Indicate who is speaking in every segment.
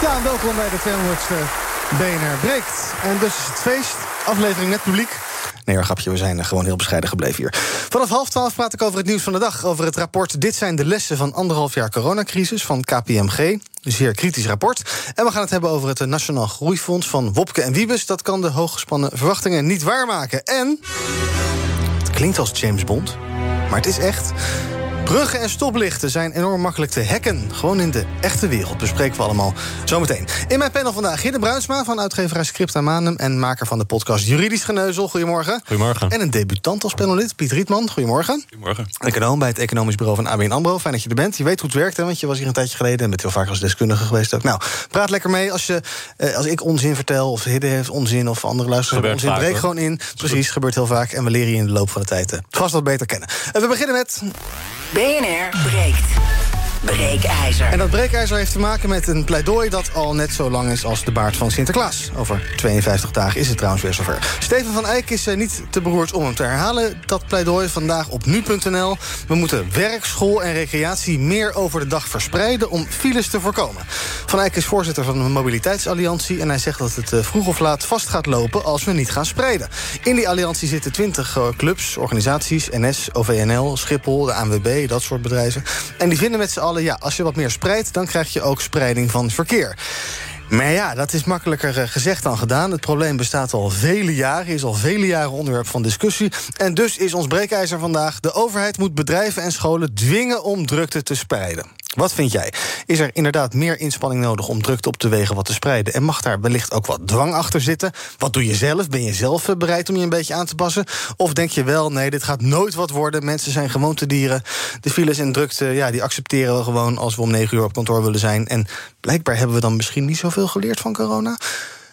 Speaker 1: Ja, welkom bij de 200ste BNR Breekt. En dus is het feest, aflevering met publiek. Nee grapje, we zijn gewoon heel bescheiden gebleven hier. Vanaf half twaalf praat ik over het nieuws van de dag. Over het rapport Dit zijn de lessen van anderhalf jaar coronacrisis van KPMG. Een zeer kritisch rapport. En we gaan het hebben over het Nationaal Groeifonds van Wopke en Wiebes. Dat kan de hooggespannen verwachtingen niet waarmaken. En... Het klinkt als James Bond, maar het is echt... Bruggen en stoplichten zijn enorm makkelijk te hacken. Gewoon in de echte wereld bespreken we allemaal zometeen. In mijn panel vandaag Hidde Bruinsma van uitgeverij Scripta Manum... en maker van de podcast Juridisch Geneuzel. Goedemorgen.
Speaker 2: Goedemorgen.
Speaker 1: En een debutant als panelid, Piet Rietman. Goedemorgen.
Speaker 2: Goedemorgen.
Speaker 1: Econoom bij het Economisch Bureau van ABN AMRO. Fijn dat je er bent. Je weet hoe het werkt, hè, want je was hier een tijdje geleden... en bent heel vaak als deskundige geweest ook. Nou, praat lekker mee als, je, eh, als ik onzin vertel... of Hidde heeft onzin of andere luisteraars hebben onzin. breek gewoon in. Precies, gebeurt heel vaak. En we leren je in de loop van de tijd eh, vast wat beter kennen. En we beginnen met
Speaker 3: BNR breekt. Breekijzer.
Speaker 1: En dat breekijzer heeft te maken met een pleidooi dat al net zo lang is als de baard van Sinterklaas. Over 52 dagen is het trouwens weer zover. Steven van Eyck is eh, niet te beroerd om hem te herhalen. Dat pleidooi vandaag op nu.nl. We moeten werk, school en recreatie meer over de dag verspreiden om files te voorkomen. Van Eyck is voorzitter van de Mobiliteitsalliantie en hij zegt dat het eh, vroeg of laat vast gaat lopen als we niet gaan spreiden. In die alliantie zitten 20 eh, clubs, organisaties, NS, OVNL, Schiphol, de ANWB, dat soort bedrijven. En die vinden met z'n allen, ja, als je wat meer spreidt, dan krijg je ook spreiding van verkeer. Maar ja, dat is makkelijker eh, gezegd dan gedaan. Het probleem bestaat al vele jaren, is al vele jaren onderwerp van discussie. En dus is ons breekijzer vandaag... de overheid moet bedrijven en scholen dwingen om drukte te spreiden. Wat vind jij? Is er inderdaad meer inspanning nodig om drukte op de wegen wat te spreiden? En mag daar wellicht ook wat dwang achter zitten? Wat doe je zelf? Ben je zelf eh, bereid om je een beetje aan te passen? Of denk je wel, nee, dit gaat nooit wat worden. Mensen zijn gewoontedieren. De files en drukte, ja, die accepteren we gewoon... als we om negen uur op kantoor willen zijn. En blijkbaar hebben we dan misschien niet zoveel geleerd van corona.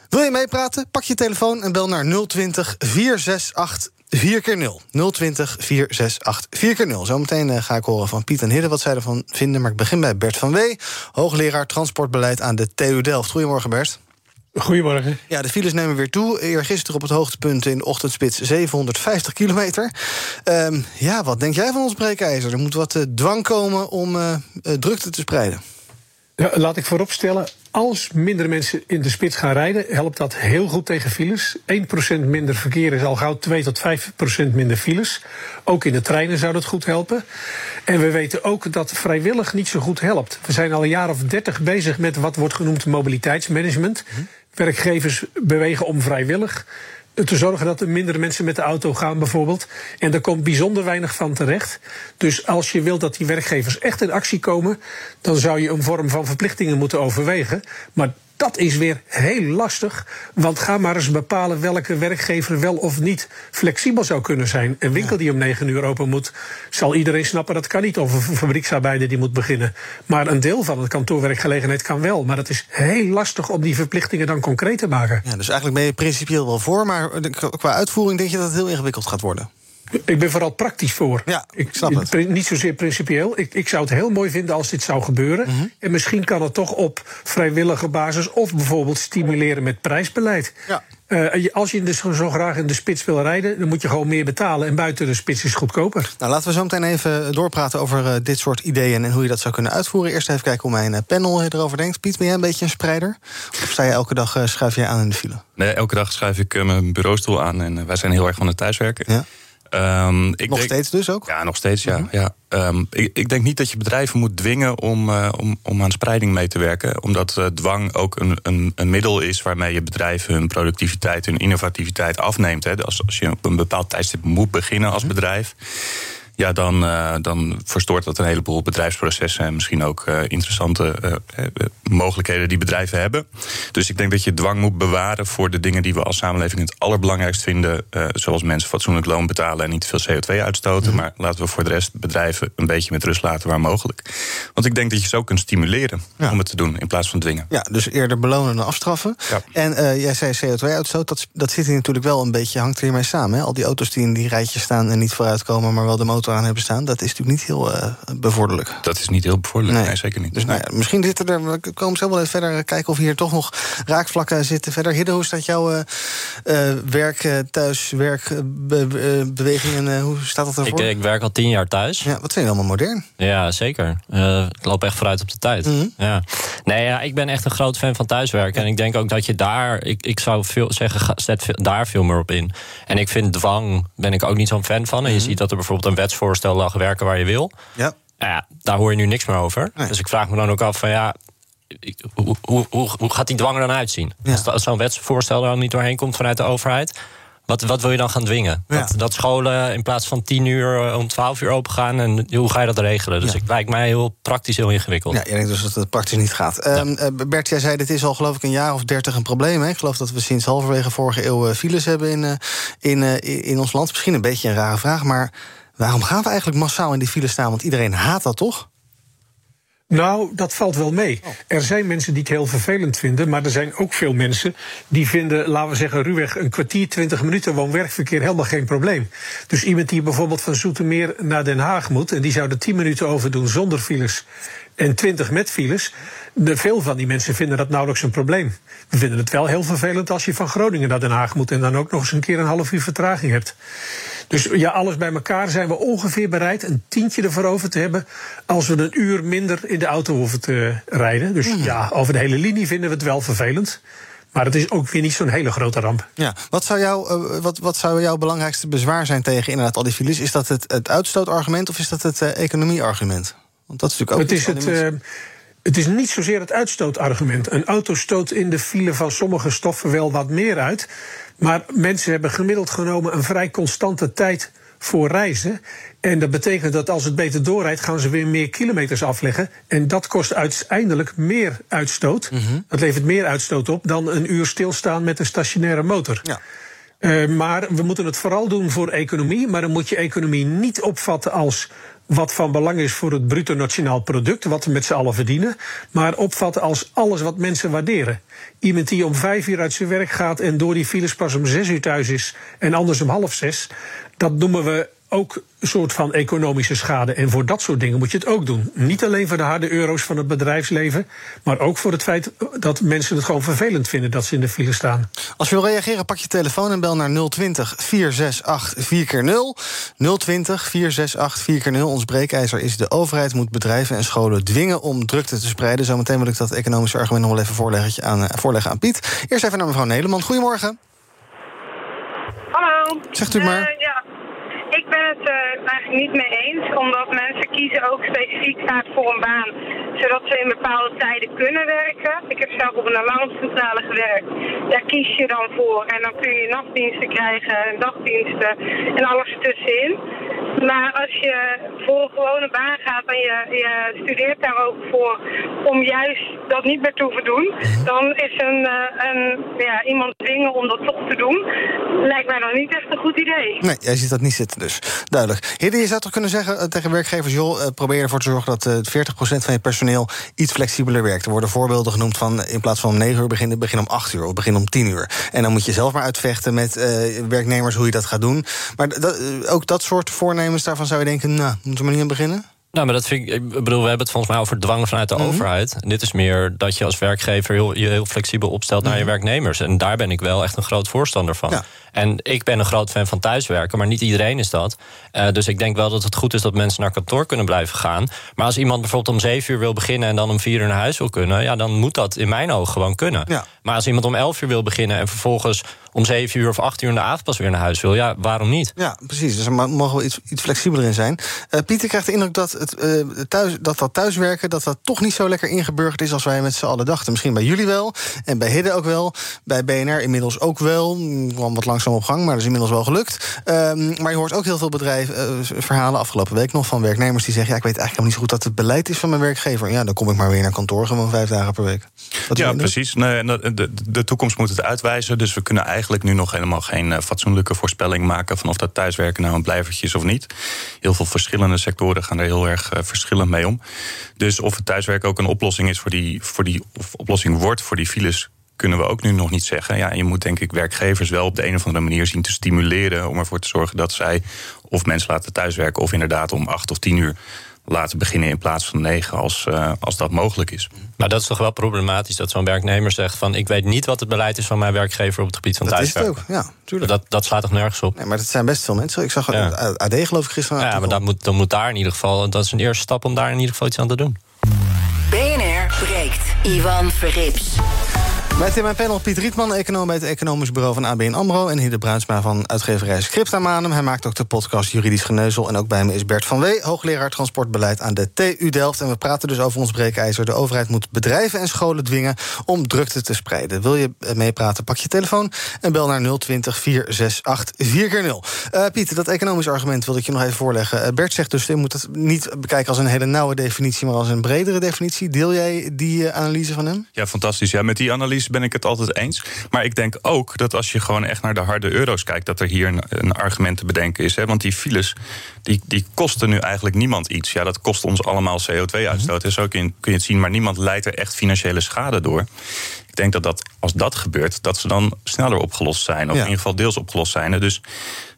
Speaker 1: Wil je meepraten? Pak je telefoon en bel naar 020 468 4 keer 0 020 468 4 keer 0 Zometeen eh, ga ik horen van Piet en Hidde wat zij ervan vinden. Maar ik begin bij Bert van Wee, hoogleraar transportbeleid aan de TU Delft. Goedemorgen, Bert.
Speaker 4: Goedemorgen.
Speaker 1: Ja, de files nemen weer toe. Eergisteren op het hoogtepunt in de ochtendspits 750 kilometer. Ehm, ja, wat denk jij van ons breekijzer? Er moet wat eh, dwang komen om eh, drukte te spreiden.
Speaker 4: Ja, laat ik vooropstellen, als minder mensen in de spits gaan rijden, helpt dat heel goed tegen files. 1% minder verkeer is al gauw 2 tot 5% minder files. Ook in de treinen zou dat goed helpen. En we weten ook dat vrijwillig niet zo goed helpt. We zijn al een jaar of 30 bezig met wat wordt genoemd mobiliteitsmanagement. Werkgevers bewegen om vrijwillig te zorgen dat er minder mensen met de auto gaan, bijvoorbeeld. En daar komt bijzonder weinig van terecht. Dus als je wilt dat die werkgevers echt in actie komen, dan zou je een vorm van verplichtingen moeten overwegen. Maar dat is weer heel lastig. Want ga maar eens bepalen welke werkgever wel of niet flexibel zou kunnen zijn. Een winkel die om negen uur open moet, zal iedereen snappen dat kan niet. Of een fabrieksarbeider die moet beginnen. Maar een deel van het kantoorwerkgelegenheid kan wel. Maar het is heel lastig om die verplichtingen dan concreet te maken.
Speaker 1: Ja, dus eigenlijk ben je principieel wel voor, maar qua uitvoering denk je dat het heel ingewikkeld gaat worden.
Speaker 4: Ik ben vooral praktisch voor.
Speaker 1: Ja, ik snap het.
Speaker 4: Niet zozeer principieel. Ik, ik zou het heel mooi vinden als dit zou gebeuren.
Speaker 1: Mhm.
Speaker 4: En misschien kan het toch op vrijwillige basis of bijvoorbeeld stimuleren met prijsbeleid.
Speaker 1: Ja.
Speaker 4: Eh, je- als je de, zo graag in de spits wil rijden, dan moet je gewoon meer betalen. En buiten de spits is het goedkoper.
Speaker 1: Nou, laten we zo meteen even doorpraten over eh, dit soort ideeën en hoe je dat zou kunnen uitvoeren. Eerst even kijken hoe mijn eh, panel erover denkt. Piet, ben jij een beetje een spreider? Of sta je elke dag, eh, schuif jij aan in de file?
Speaker 2: Nee, elke dag schuif ik mijn bureaustoel aan en wij zijn heel erg van het thuiswerken.
Speaker 1: Ja.
Speaker 2: Ehm, ik
Speaker 1: Nog
Speaker 2: denk-
Speaker 1: steeds dus ook?
Speaker 2: Ja, nog steeds, ja. ja. Ehm, ik, ik denk niet dat je bedrijven moet dwingen om, eh, om, om aan spreiding mee te werken. Omdat eh, dwang ook een, een, een middel is waarmee je bedrijven hun productiviteit, hun innovativiteit afneemt. Hè. Als, als je op een bepaald tijdstip moet beginnen als bedrijf. Ja, dan, uh, dan verstoort dat een heleboel bedrijfsprocessen en misschien ook uh, interessante uh, mogelijkheden die bedrijven hebben. Dus ik denk dat je dwang moet bewaren voor de dingen die we als samenleving het allerbelangrijkst vinden. zoals mensen fatsoenlijk loon betalen en niet te veel CO2 uitstoten. Mm. Maar laten we voor de rest bedrijven een beetje met rust laten waar mogelijk. Want ik denk dat je zo kunt stimuleren ja. om het te doen in plaats van dwingen.
Speaker 1: Ja, dus eerder belonen dan afstraffen. Ja. En jij zei CO2-uitstoot, dat, dat zit hier natuurlijk wel een beetje, hangt er hiermee samen. Hè? Al die auto's die in die rijtjes staan en niet vooruitkomen, maar wel de motor aan hebben staan, dat is natuurlijk niet heel uh, bevorderlijk.
Speaker 2: Dat is niet heel bevorderlijk, nee, zeker niet.
Speaker 1: Dus nou ja, misschien zitten er, we komen zo wel even verder kijken of hier toch nog raakvlakken zitten. Verder, Hidde, hoe dat jouw uh, werk, thuis, werkbewegingen, hoe staat dat ervoor?
Speaker 5: Ik, ik, werk al tien jaar thuis.
Speaker 1: Ja, wat zijn allemaal modern?
Speaker 5: Ja, zeker. ik loop echt vooruit op de tijd. Mm -hmm. ja. Nee, ja, ik ben echt een groot fan van thuiswerken. En ik denk ook dat je daar, ik, ik zou veel zeggen, zet daar veel meer op in. En ik vind dwang, ben ik ook niet zo'n fan van. En je mm -hmm. ziet dat er bijvoorbeeld een wetsvoorstel lag werken waar je wil. Ja. Nou ja, daar hoor je nu niks meer over. Dus ik vraag me dan ook af van ja, hoe, hoe, hoe, hoe gaat die dwang er dan uitzien? Ja. Als zo'n wetsvoorstel er dan niet doorheen komt vanuit de overheid. Wat, wat wil je dan gaan dwingen? Ja. Dat, dat, scholen in plaats van 10 uur eh, om 12 uur open gaan. En hoe ga je dat regelen? Dus ja. het lijkt mij heel praktisch heel ingewikkeld.
Speaker 1: Ja, je denkt dus dat het praktisch niet gaat. Ja. Um, Bert, jij zei dit is al geloof ik een jaar of dertig een probleem. Hè? Ik geloof dat we sinds halverwege vorige eeuw eh, files hebben in, in, in ons land. Misschien een beetje een rare vraag, maar waarom gaan we eigenlijk massaal in die file staan? Want iedereen haat dat toch?
Speaker 4: Nou, dat valt wel mee. Oh. Er zijn mensen die het heel vervelend vinden, maar er zijn ook veel mensen die vinden, laten we zeggen, ruwweg een kwartier, twintig minuten woon-werkverkeer helemaal geen probleem. Dus iemand die bijvoorbeeld van Zoetermeer naar Den Haag moet en die zou er tien minuten over doen zonder files en twintig met files. De, veel van die mensen vinden dat nauwelijks een probleem. We vinden het wel heel vervelend als je van Groningen naar Den Haag moet en dan ook nog eens een keer een half uur vertraging hebt. Dus ja, alles bij elkaar zijn we ongeveer bereid een tientje ervoor over te hebben. als we een uur minder in de auto hoeven te rijden. Dus mm. ja, over de hele linie vinden we het wel vervelend. Maar het is ook weer niet zo'n hele grote ramp.
Speaker 1: Ja, wat zou, jou, uh, wat, wat zou jouw belangrijkste bezwaar zijn tegen inderdaad al die files? Is dat het, het uitstootargument of is dat het uh, economieargument? Want dat is natuurlijk ook.
Speaker 4: Het is het. Het is niet zozeer het uitstootargument. Een auto stoot in de file van sommige stoffen wel wat meer uit. Maar mensen hebben gemiddeld genomen een vrij constante tijd voor reizen. En dat betekent dat als het beter doorrijdt, gaan ze weer meer kilometers afleggen. En dat kost uiteindelijk meer uitstoot. Mm Dat levert meer uitstoot op dan een uur stilstaan met een stationaire motor. Ja. Uh, maar we moeten het vooral doen voor economie. Maar dan moet je economie niet opvatten als wat van belang is voor het bruto nationaal product, wat we met z'n allen verdienen, maar opvatten als alles wat mensen waarderen. Iemand die om vijf uur uit zijn werk gaat en door die files pas om zes uur thuis is en anders om half zes, dat noemen we ook een soort van economische schade. En voor dat soort dingen moet je het ook doen. Niet alleen voor de harde euro's van het bedrijfsleven, maar ook voor het feit dat mensen het gewoon vervelend vinden dat ze in de file staan.
Speaker 1: Als je wil reageren, pak je telefoon en bel naar 020 468 4x0. 020 468 4x0. Ons breekijzer is de overheid moet bedrijven en scholen dwingen om drukte te spreiden. Zometeen wil ik dat economische argument nog wel even voorleggen aan, eh, voorleggen aan Piet. Eerst even naar mevrouw Nederman. Goedemorgen.
Speaker 6: Hallo.
Speaker 1: Zegt u maar.
Speaker 6: Uh, ja ik ben het uh, eigenlijk niet mee eens, omdat mensen kiezen ook specifiek vaak voor een baan, zodat ze in bepaalde tijden kunnen werken. Ik heb zelf op een alarmcentrale gewerkt. Daar kies je dan voor en dan kun je nachtdiensten krijgen en dagdiensten en alles ertussenin. Maar als je voor een gewone baan gaat en je, je studeert daar ook voor om juist dat niet meer te hoeven doen, dan is een, uh, een, ja, iemand dwingen om dat toch te doen, lijkt mij dan niet echt een goed idee.
Speaker 1: Nee, jij ziet dat niet zitten dus. Duidelijk. Hidde, je zou toch kunnen zeggen uh, tegen werkgevers... joh, uh, probeer ervoor te zorgen dat uh, 40% van je personeel iets flexibeler werkt. Er worden voorbeelden genoemd van in plaats van om 9 uur beginnen... begin om 8 uur of begin om 10 uur. En dan moet je zelf maar uitvechten met werknemers hoe je dat gaat doen. Maar ook dat soort voornemens, daarvan zou je denken... nou, moeten we maar niet aan beginnen?
Speaker 5: Nou, maar dat vind ik. Ik bedoel, we hebben het volgens mij over dwang vanuit de mhm. overheid. En dit is meer dat je als werkgever heel, je heel flexibel opstelt naar je mhm. werknemers. En daar ben ik wel echt een groot voorstander van. En ik ben een groot fan van thuiswerken, maar niet iedereen is dat. Uh, dus ik denk wel dat het goed is dat mensen naar kantoor kunnen blijven gaan. Maar als iemand bijvoorbeeld om zeven uur wil beginnen en dan om vier uur naar huis wil kunnen, ja, dan moet dat in mijn ogen gewoon kunnen. Maar als iemand om elf uur wil beginnen en vervolgens om zeven uur of acht uur in de avond pas weer naar huis wil. Ja, waarom niet?
Speaker 1: Ja, precies. Dus er mogen we iets, iets flexibeler in zijn. Uh, Pieter krijgt de indruk dat, het, uh, thuis, dat dat thuiswerken... dat dat toch niet zo lekker ingeburgerd is als wij met z'n allen dachten. Misschien bij jullie wel, en bij Hidde ook wel. Bij BNR inmiddels ook wel. Kwam wat langzaam op gang, maar dat is inmiddels wel gelukt. Uh, maar je hoort ook heel veel bedrijven, uh, verhalen afgelopen week nog... van werknemers die zeggen, ja, ik weet eigenlijk nog niet zo goed... dat het beleid is van mijn werkgever. Ja, dan kom ik maar weer naar kantoor, gewoon vijf dagen per week.
Speaker 2: Ja, precies. Nee, de, de, de, toekomst moet het uitwijzen. Dus we kunnen eigenlijk nu nog helemaal geen uh, fatsoenlijke voorspelling maken... van of dat thuiswerken nou een blijvertje is of niet. Heel veel verschillende sectoren gaan er heel erg verschillend mee om. Dus of het thuiswerken ook een oplossing is voor die, voor die of oplossing wordt voor die files kunnen we ook nu nog niet zeggen. Ja, je moet denk ik werkgevers wel op de een of andere manier zien te stimuleren om ervoor te zorgen dat zij of mensen laten thuiswerken of inderdaad om acht of tien uur laten beginnen in plaats van negen als, uh, als dat mogelijk is.
Speaker 5: Maar dat is toch wel problematisch dat zo'n werknemer zegt van ik weet niet wat het beleid is van mijn werkgever op het gebied van thuiswerken.
Speaker 1: Dat is het ook, ja, tuurlijk.
Speaker 5: Dat, dat slaat toch nergens op?
Speaker 1: Nee, maar dat zijn best veel mensen. Ik zag ja. AD geloof ik gisteren.
Speaker 5: Ja, maar dan moet, dan moet daar in ieder geval, dat is een eerste stap om daar in ieder geval iets aan te doen.
Speaker 3: BNR breekt. Ivan Verrips.
Speaker 1: Met in mijn panel Piet Rietman, econoom bij het Economisch Bureau van ABN AMRO... en Hidde Bruinsma van uitgeverij Scriptamanum. Hij maakt ook de podcast Juridisch Geneuzel. En ook bij me is Bert van Wee, hoogleraar transportbeleid aan de TU Delft. En we praten dus over ons breekijzer. De overheid moet bedrijven en scholen dwingen om drukte te spreiden. Wil je meepraten, pak je telefoon en bel naar 020 468 4 uh, Piet, dat economisch argument wil ik je nog even voorleggen. Uh, Bert zegt dus, je moet het niet bekijken als een hele nauwe definitie... maar als een bredere definitie. Deel jij die uh, analyse van hem?
Speaker 2: Ja, fantastisch. Ja, met die analyse ben ik het altijd eens. Maar ik denk ook dat als je gewoon echt naar de harde euro's kijkt, dat er hier een, een argument te bedenken is. Hè? Want die files die, die kosten nu eigenlijk niemand iets. Ja, dat kost ons allemaal CO2-uitstoot. Dus ook in, kun je het zien, maar niemand leidt er echt financiële schade door. Ik denk dat, dat als dat gebeurt, dat ze dan sneller opgelost zijn. Of in ieder geval deels opgelost zijn. Dus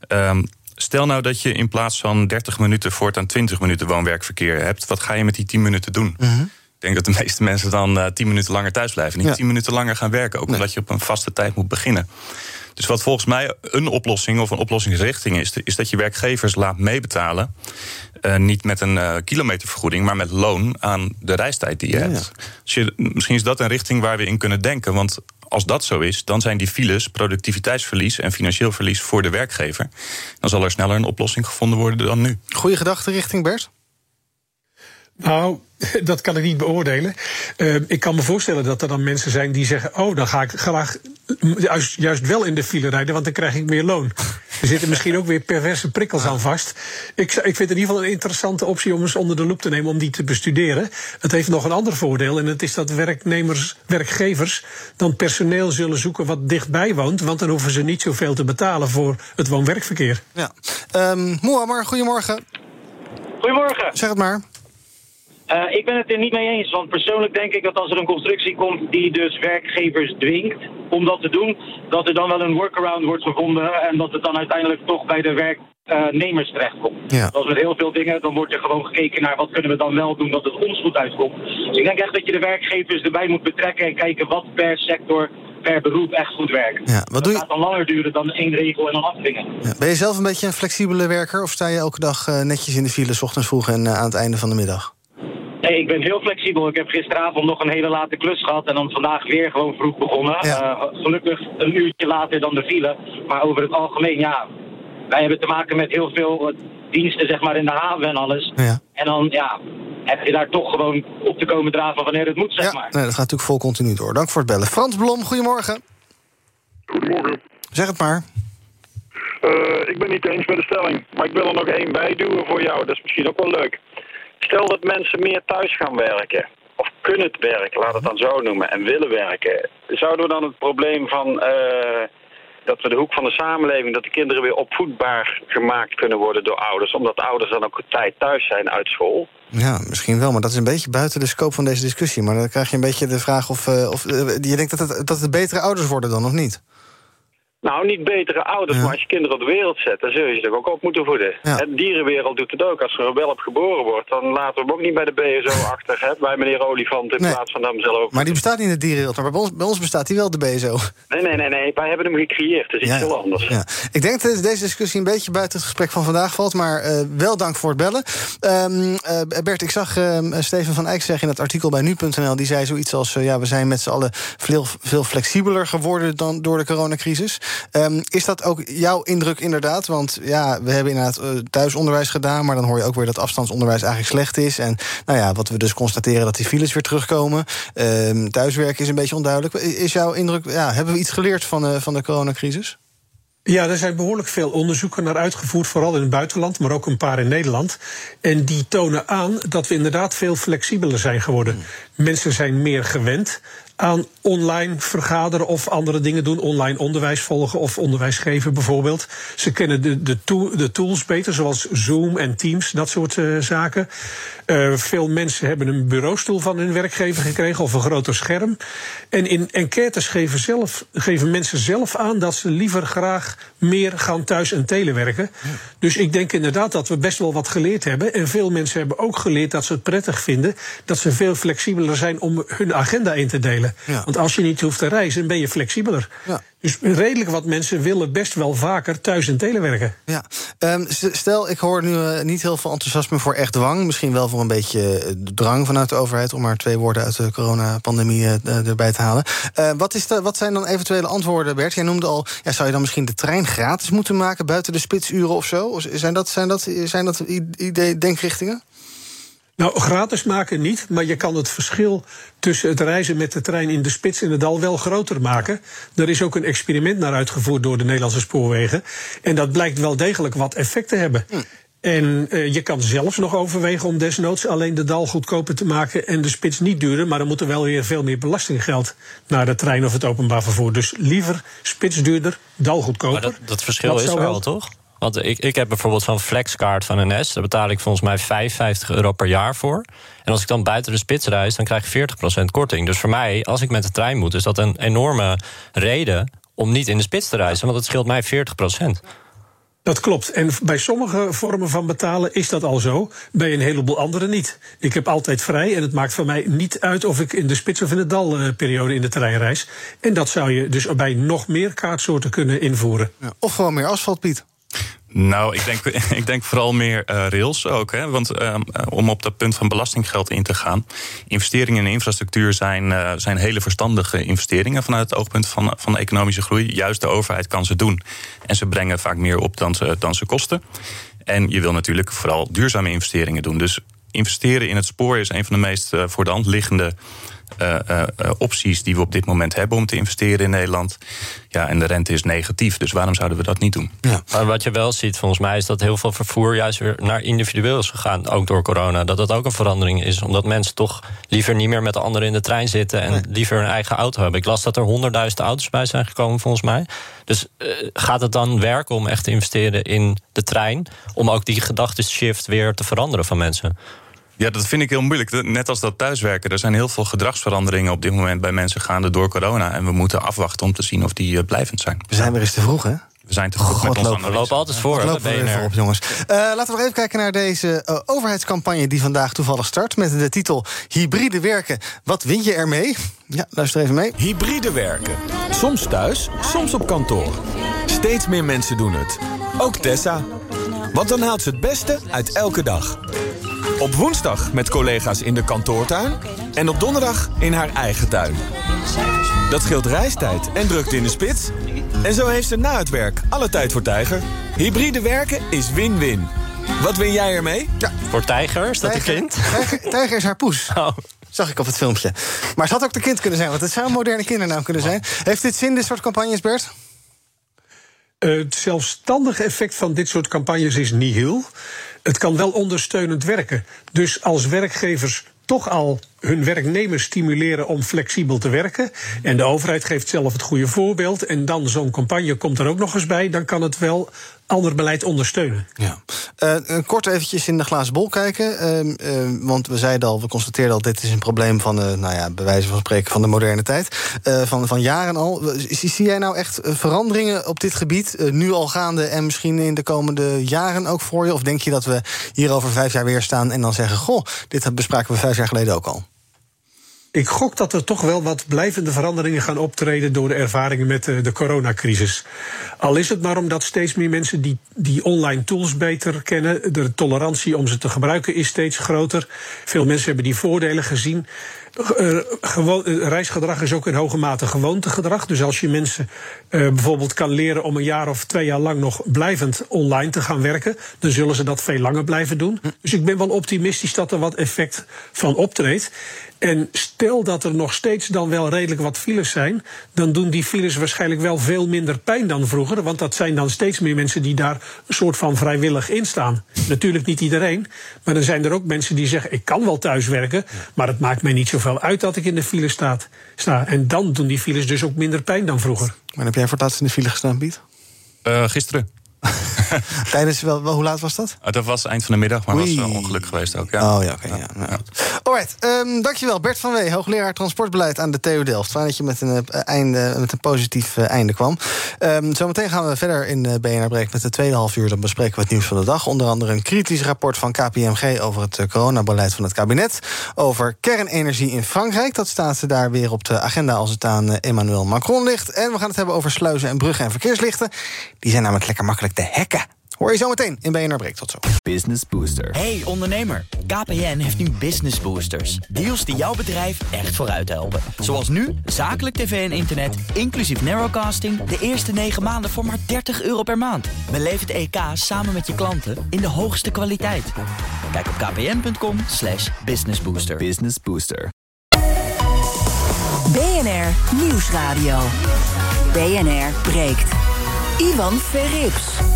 Speaker 2: um, stel nou dat je in plaats van 30 minuten voortaan 20 minuten woon-werkverkeer hebt. Wat ga je met die 10 minuten doen? Mm ik denk dat de meeste mensen dan uh, tien minuten langer thuis blijven. Niet tien minuten langer gaan werken. Ook omdat je op een vaste tijd moet beginnen. Dus wat volgens mij een oplossing of een oplossingsrichting is, is dat je werkgevers laat meebetalen. Uh, niet met een uh, kilometervergoeding, maar met loon aan de reistijd die je hebt. Dus je, misschien is dat een richting waar we in kunnen denken. Want als dat zo is, dan zijn die files productiviteitsverlies en financieel verlies voor de werkgever. Dan zal er sneller een oplossing gevonden worden dan nu.
Speaker 1: Goede gedachte richting Bert?
Speaker 4: Nou, dat kan ik niet beoordelen. Uh, ik kan me voorstellen dat er dan mensen zijn die zeggen: Oh, dan ga ik graag juist, juist wel in de file rijden, want dan krijg ik meer loon. Er zitten misschien ook weer perverse prikkels aan vast. Ik, ik vind het in ieder geval een interessante optie om eens onder de loep te nemen om die te bestuderen. Het heeft nog een ander voordeel, en dat is dat werknemers, werkgevers dan personeel zullen zoeken wat dichtbij woont, want dan hoeven ze niet zoveel te betalen voor het woon-werkverkeer.
Speaker 1: Ja. Um, goedemorgen.
Speaker 7: Goedemorgen.
Speaker 1: Zeg het maar.
Speaker 7: Uh, ik ben het er niet mee eens, want persoonlijk denk ik dat als er een constructie komt die dus werkgevers dwingt om dat te doen, dat er dan wel een workaround wordt gevonden en dat het dan uiteindelijk toch bij de werknemers terechtkomt. Ja. Zoals met heel veel dingen, dan wordt er gewoon gekeken naar wat kunnen we dan wel doen dat het ons goed uitkomt. Dus ik denk echt dat je de werkgevers erbij moet betrekken en kijken wat per sector per beroep echt goed werkt. Ja, wat dat doe je... gaat dan langer duren dan één regel en dan afdwingen.
Speaker 1: Ja. Ben je zelf een beetje een flexibele werker of sta je elke dag uh, netjes in de file, s ochtends vroeg en uh, aan het einde van de middag?
Speaker 7: Nee, ik ben heel flexibel. Ik heb gisteravond nog een hele late klus gehad en dan vandaag weer gewoon vroeg begonnen. Uh, gelukkig een uurtje later dan de file. Maar over het algemeen, ja, wij hebben te maken met heel veel diensten zeg maar in de haven en alles. Ja. En dan, ja, heb je daar toch gewoon op te komen draven wanneer het moet, zeg maar.
Speaker 1: Nee, dat gaat natuurlijk vol continu door. Dank voor het bellen. Frans Blom, goedemorgen.
Speaker 8: Goedemorgen.
Speaker 1: Zeg het maar.
Speaker 8: Uh, ik ben niet eens met de stelling, maar ik wil er nog één bij doen voor jou. Dat is misschien ook wel leuk. Stel dat mensen meer thuis gaan werken, of kunnen het werken, laat het dan zo noemen, en willen werken. Zouden we dan het probleem van uh, dat we de hoek van de samenleving, dat de kinderen weer opvoedbaar gemaakt kunnen worden door ouders, omdat ouders dan ook tijd thuis zijn uit school?
Speaker 1: Ja, misschien wel, maar dat is een beetje buiten de scope van deze discussie. Maar dan krijg je een beetje de vraag of, uh, of uh, je denkt dat het, dat het betere ouders worden dan, of niet?
Speaker 8: Nou, niet betere ouders, maar als je kinderen op de wereld zet, dan zul je ze ook op moeten voeden. De dierenwereld doet het ook. Als er een welp geboren wordt, dan laten we hem ook niet bij de BSO achter, hè, bij meneer Olifant, in plaats van hem zelf.
Speaker 1: Maar die bestaat niet in de dierenwereld, maar bij ons, bij ons bestaat die wel, de BSO.
Speaker 8: Nee, nee, nee, nee, wij hebben hem gecreëerd, dus iets heel anders.
Speaker 1: Ja. Ik denk dat deze discussie een beetje buiten het gesprek van vandaag valt, maar uh, wel dank voor het bellen. Um, uh, Bert, ik zag uh, Steven van Eyck zeggen in het artikel bij nu.nl, die zei zoiets als, ja, we zijn met z'n allen veel, veel flexibeler geworden dan door de coronacrisis. Ehm, is dat ook jouw indruk inderdaad? Want ja, we hebben inderdaad uh, thuisonderwijs gedaan... maar dan hoor je ook weer dat afstandsonderwijs eigenlijk slecht is. En nou ja, wat we dus constateren dat die files weer terugkomen. Ehm, thuiswerken is een beetje onduidelijk. Is jouw indruk, ja, hebben we iets geleerd van, uh, van de coronacrisis?
Speaker 4: Ja, er zijn behoorlijk veel onderzoeken naar uitgevoerd, vooral in het buitenland, maar ook een paar in Nederland. En die tonen aan dat we inderdaad veel flexibeler zijn geworden. Hmm. Mensen zijn meer gewend aan online vergaderen of andere dingen doen. Online onderwijs volgen of onderwijs geven bijvoorbeeld. Ze kennen de, de, tools beter, zoals Zoom en Teams, dat soort uh, zaken. Uh, veel mensen hebben een bureaustoel van hun werkgever gekregen of een groter scherm. En in enquêtes geven, zelf, geven mensen zelf aan dat ze liever graag meer gaan thuis en telewerken. Ja. Dus ik denk inderdaad dat we best wel wat geleerd hebben. En veel mensen hebben ook geleerd dat ze het prettig vinden dat ze veel flexibeler zijn om hun agenda in te delen. Ja. Want als je niet hoeft te reizen, ben je flexibeler. Ja. Dus redelijk wat mensen willen best wel vaker thuis en telewerken.
Speaker 1: Ja. Um, stel, ik hoor nu uh, niet heel veel enthousiasme voor echt dwang. Misschien wel voor een beetje uh, drang vanuit de overheid... om maar twee woorden uit de coronapandemie uh, erbij te halen. wat, is de, wat zijn dan eventuele antwoorden, Bert? Jij noemde al, ja, zou je dan misschien de trein gratis moeten maken... buiten de spitsuren of zo? Zijn dat, zijn dat, zijn dat idee, denkrichtingen?
Speaker 4: Nou, gratis maken niet, maar je kan het verschil tussen het reizen met de trein in de spits in het dal wel groter maken. Er is ook een experiment naar uitgevoerd door de Nederlandse spoorwegen. En dat blijkt wel degelijk wat effect te hebben. Hm. En uh, je kan zelfs nog overwegen om desnoods alleen de dal goedkoper te maken en de spits niet duurder. Maar dan moet er wel weer veel meer belastinggeld naar de trein of het openbaar vervoer. Dus liever spits duurder, dal goedkoper.
Speaker 5: Maar dat, dat verschil is er wel, toch? Want ik, ik heb bijvoorbeeld zo'n flexkaart van NS. Daar betaal ik volgens mij 55 euro per jaar voor. En als ik dan buiten de spits reis, dan krijg ik 40% korting. Dus voor mij, als ik met de trein moet, is dat een enorme reden om niet in de spits te reizen. Want het scheelt mij 40%.
Speaker 4: Dat klopt. En bij sommige vormen van betalen is dat al zo. Bij een heleboel andere niet. Ik heb altijd vrij en het maakt voor mij niet uit of ik in de spits of in de dalperiode in de trein reis. En dat zou je dus bij nog meer kaartsoorten kunnen invoeren.
Speaker 1: Ja, of gewoon meer asfalt, Piet.
Speaker 2: Nou, ik denk, ik denk vooral meer uh, rails ook. Hè? Want uh, om op dat punt van belastinggeld in te gaan. Investeringen in infrastructuur zijn, uh, zijn hele verstandige investeringen vanuit het oogpunt van, van de economische groei. Juist de overheid kan ze doen. En ze brengen vaak meer op dan ze, dan ze kosten. En je wil natuurlijk vooral duurzame investeringen doen. Dus investeren in het spoor is een van de meest voor de hand liggende uh, uh, opties die we op dit moment hebben om te investeren in Nederland. Ja, en de rente is negatief, dus waarom zouden we dat niet doen?
Speaker 5: Ja. Maar wat je wel ziet, volgens mij, is dat heel veel vervoer juist weer naar individueel is gegaan, ook door corona. Dat dat ook een verandering is, omdat mensen toch liever niet meer met de anderen in de trein zitten en liever een eigen auto hebben. Ik las dat er honderdduizend auto's bij zijn gekomen, volgens mij. Dus uh, gaat het dan werken om echt te investeren in de trein, om ook die gedachtenshift weer te veranderen van mensen?
Speaker 2: Ja, dat vind ik heel moeilijk. Net als dat thuiswerken. Er zijn heel veel gedragsveranderingen op dit moment bij mensen gaande door corona. En we moeten afwachten om te zien of die uh, blijvend zijn.
Speaker 1: We zijn weer eens te vroeg, hè?
Speaker 2: We zijn te vroeg met ons
Speaker 5: We lopen altijd voor.
Speaker 1: We lopen weer op, jongens. Uh, laten we nog even kijken naar deze uh, overheidscampagne die vandaag toevallig start. Met de titel Hybride werken. Wat win je ermee? Ja, luister even mee.
Speaker 9: Hybride werken. Soms thuis, soms op kantoor. Steeds meer mensen doen het. Ook Tessa. Want dan haalt ze het beste uit elke dag. Op woensdag met collega's in de kantoortuin. En op donderdag in haar eigen tuin. Dat scheelt reistijd en drukte in de spits. En zo heeft ze na het werk alle tijd voor Tijger. Hybride werken is win-win. Wat win jij ermee?
Speaker 5: Ja. Voor Tijger? Is dat
Speaker 1: de
Speaker 5: kind?
Speaker 1: Tijger, tijger is haar poes. Oh. Zag ik op het filmpje. Maar het had ook de kind kunnen zijn, want het zou een moderne kindernaam kunnen zijn. Heeft dit zin, dit soort campagnes, Bert?
Speaker 4: Uh, het zelfstandige effect van dit soort campagnes is nihil. Het kan wel ondersteunend werken. Dus als werkgevers toch al hun werknemers stimuleren om flexibel te werken. En de overheid geeft zelf het goede voorbeeld. En dan zo'n campagne komt er ook nog eens bij. Dan kan het wel ander beleid ondersteunen.
Speaker 1: Ja. Uh, kort eventjes in de glazen bol kijken. Uh, uh, want we zeiden al, we constateerden al... dit is een probleem van, de, nou ja, bij wijze van spreken... van de moderne tijd, van, van jaren al. Zie, zie, jij nou echt veranderingen op dit gebied... nu al gaande en misschien in de komende jaren ook voor je? Of denk je dat we hier over vijf jaar weer staan... en dan zeggen, goh, dit bespraken we vijf jaar geleden ook al?
Speaker 4: Ik gok dat er toch wel wat blijvende veranderingen gaan optreden door de ervaringen met de, de coronacrisis. Al is het maar omdat steeds meer mensen die, die online tools beter kennen. De tolerantie om ze te gebruiken is steeds groter. Veel mensen hebben die voordelen gezien. Uh, gewoon, uh, reisgedrag is ook in hoge mate gewoontegedrag. Dus als je mensen uh, bijvoorbeeld kan leren om een jaar of twee jaar lang nog blijvend online te gaan werken, dan zullen ze dat veel langer blijven doen. Dus ik ben wel optimistisch dat er wat effect van optreedt. En stel dat er nog steeds dan wel redelijk wat files zijn, dan doen die files waarschijnlijk wel veel minder pijn dan vroeger. Want dat zijn dan steeds meer mensen die daar een soort van vrijwillig in staan. Natuurlijk niet iedereen, maar dan zijn er ook mensen die zeggen: ik kan wel thuiswerken, maar het maakt mij niet zoveel uit dat ik in de file sta. sta. En dan doen die files dus ook minder pijn dan vroeger.
Speaker 1: Maar heb jij voor het laatst in de file gestaan, Piet?
Speaker 2: Uh, gisteren.
Speaker 1: Tijdens wel, wel, hoe laat was dat?
Speaker 2: Uh, dat was eind van de middag, maar Oei. was wel ongeluk geweest ook. Ja.
Speaker 1: Oh ja, oké. Okay, ja. ja. Alright, um, dankjewel Bert van Wee, hoogleraar transportbeleid aan de TU Delft. Fijn dat je met een, uh, einde, met een positief uh, einde kwam. Um, zometeen gaan we verder in de BNR Break met de tweede half uur. Dan bespreken we het nieuws van de dag. Onder andere een kritisch rapport van KPMG over het coronabeleid van het kabinet. Over kernenergie in Frankrijk. Dat staat daar weer op de agenda als het aan Emmanuel Macron ligt. En we gaan het hebben over sluizen en bruggen en verkeerslichten. Die zijn namelijk lekker makkelijk te hacken. Hoor je zo meteen in BNR Break. Tot zo.
Speaker 10: Business Booster. Hey ondernemer, KPN heeft nu Business Boosters. Deals die jouw bedrijf echt vooruit helpen. Zoals nu, zakelijk tv en internet, inclusief narrowcasting... de eerste 9 maanden voor maar 30 euro per maand. Beleef het EK samen met je klanten in de hoogste kwaliteit. Kijk op kpn.com slash businessbooster.
Speaker 9: Business Booster.
Speaker 3: BNR Nieuwsradio. BNR breekt. Ivan Verrips.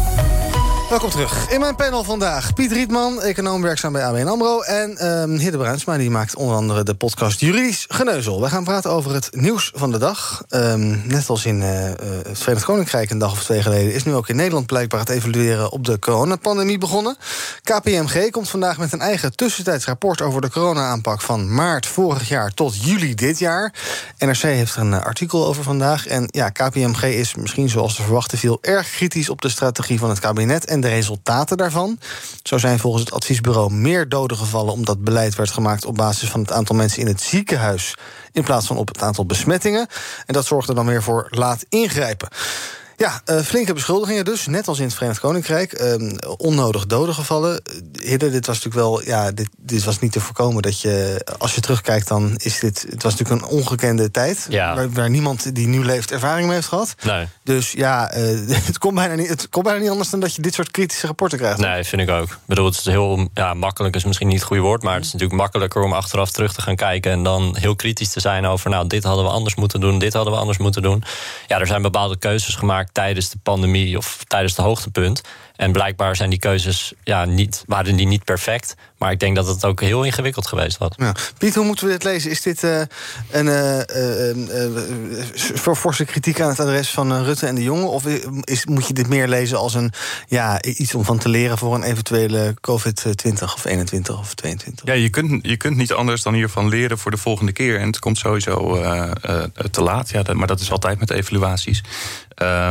Speaker 1: Welkom terug. In mijn panel vandaag Piet Rietman, econoom werkzaam bij ABN AMRO... en um, Hidde Bruinsma, die maakt onder andere de podcast Juridisch Geneuzel. We gaan praten over het nieuws van de dag. Um, net als in uh, het Verenigd Koninkrijk een dag of twee geleden... is nu ook in Nederland blijkbaar het evalueren op de coronapandemie begonnen. KPMG komt vandaag met een eigen tussentijds rapport... over de corona-aanpak van maart vorig jaar tot juli dit jaar. NRC heeft er een artikel over vandaag. En ja, KPMG is misschien zoals te verwachten viel... erg kritisch op de strategie van het kabinet... En de resultaten daarvan. Zo zijn volgens het adviesbureau meer doden gevallen omdat beleid werd gemaakt op basis van het aantal mensen in het ziekenhuis in plaats van op het aantal besmettingen. En dat zorgde dan weer voor laat ingrijpen. Ja, uh, flinke beschuldigingen dus, net als in het Verenigd Koninkrijk. Uh, onnodig doden gevallen. Hidde, dit was natuurlijk wel, ja, dit, dit was niet te voorkomen dat je, als je terugkijkt, dan is dit, het was natuurlijk een ongekende tijd.
Speaker 5: Ja.
Speaker 1: Waar, waar, niemand die nu leeft ervaring mee heeft gehad.
Speaker 5: Nee.
Speaker 1: Dus ja, uh, het, komt bijna niet, het komt bijna niet anders dan dat je dit soort kritische rapporten krijgt.
Speaker 5: Nee, vind ik ook. Ik bedoel, het is heel ja, makkelijk, is misschien niet het goede woord, maar het is natuurlijk makkelijker om achteraf terug te gaan kijken en dan heel kritisch te zijn over, nou, dit hadden we anders moeten doen, dit hadden we anders moeten doen. Ja, er zijn bepaalde keuzes gemaakt tijdens de pandemie of tijdens het hoogtepunt. En blijkbaar zijn die keuzes ja, niet, waren die niet perfect. Maar ik denk dat het ook heel ingewikkeld geweest was.
Speaker 1: Ja. Piet, hoe moeten we dit lezen? Is dit uh, een uh, forse kritiek aan het adres van Rutte en de Jongen? Of is, moet je dit meer lezen als een, ja, iets om van te leren voor een eventuele COVID-20 of 21 of 22?
Speaker 2: Ja, je kunt, je kunt niet anders dan hiervan leren voor de volgende keer. En het komt sowieso te laat. Ja, maar dat is altijd met evaluaties.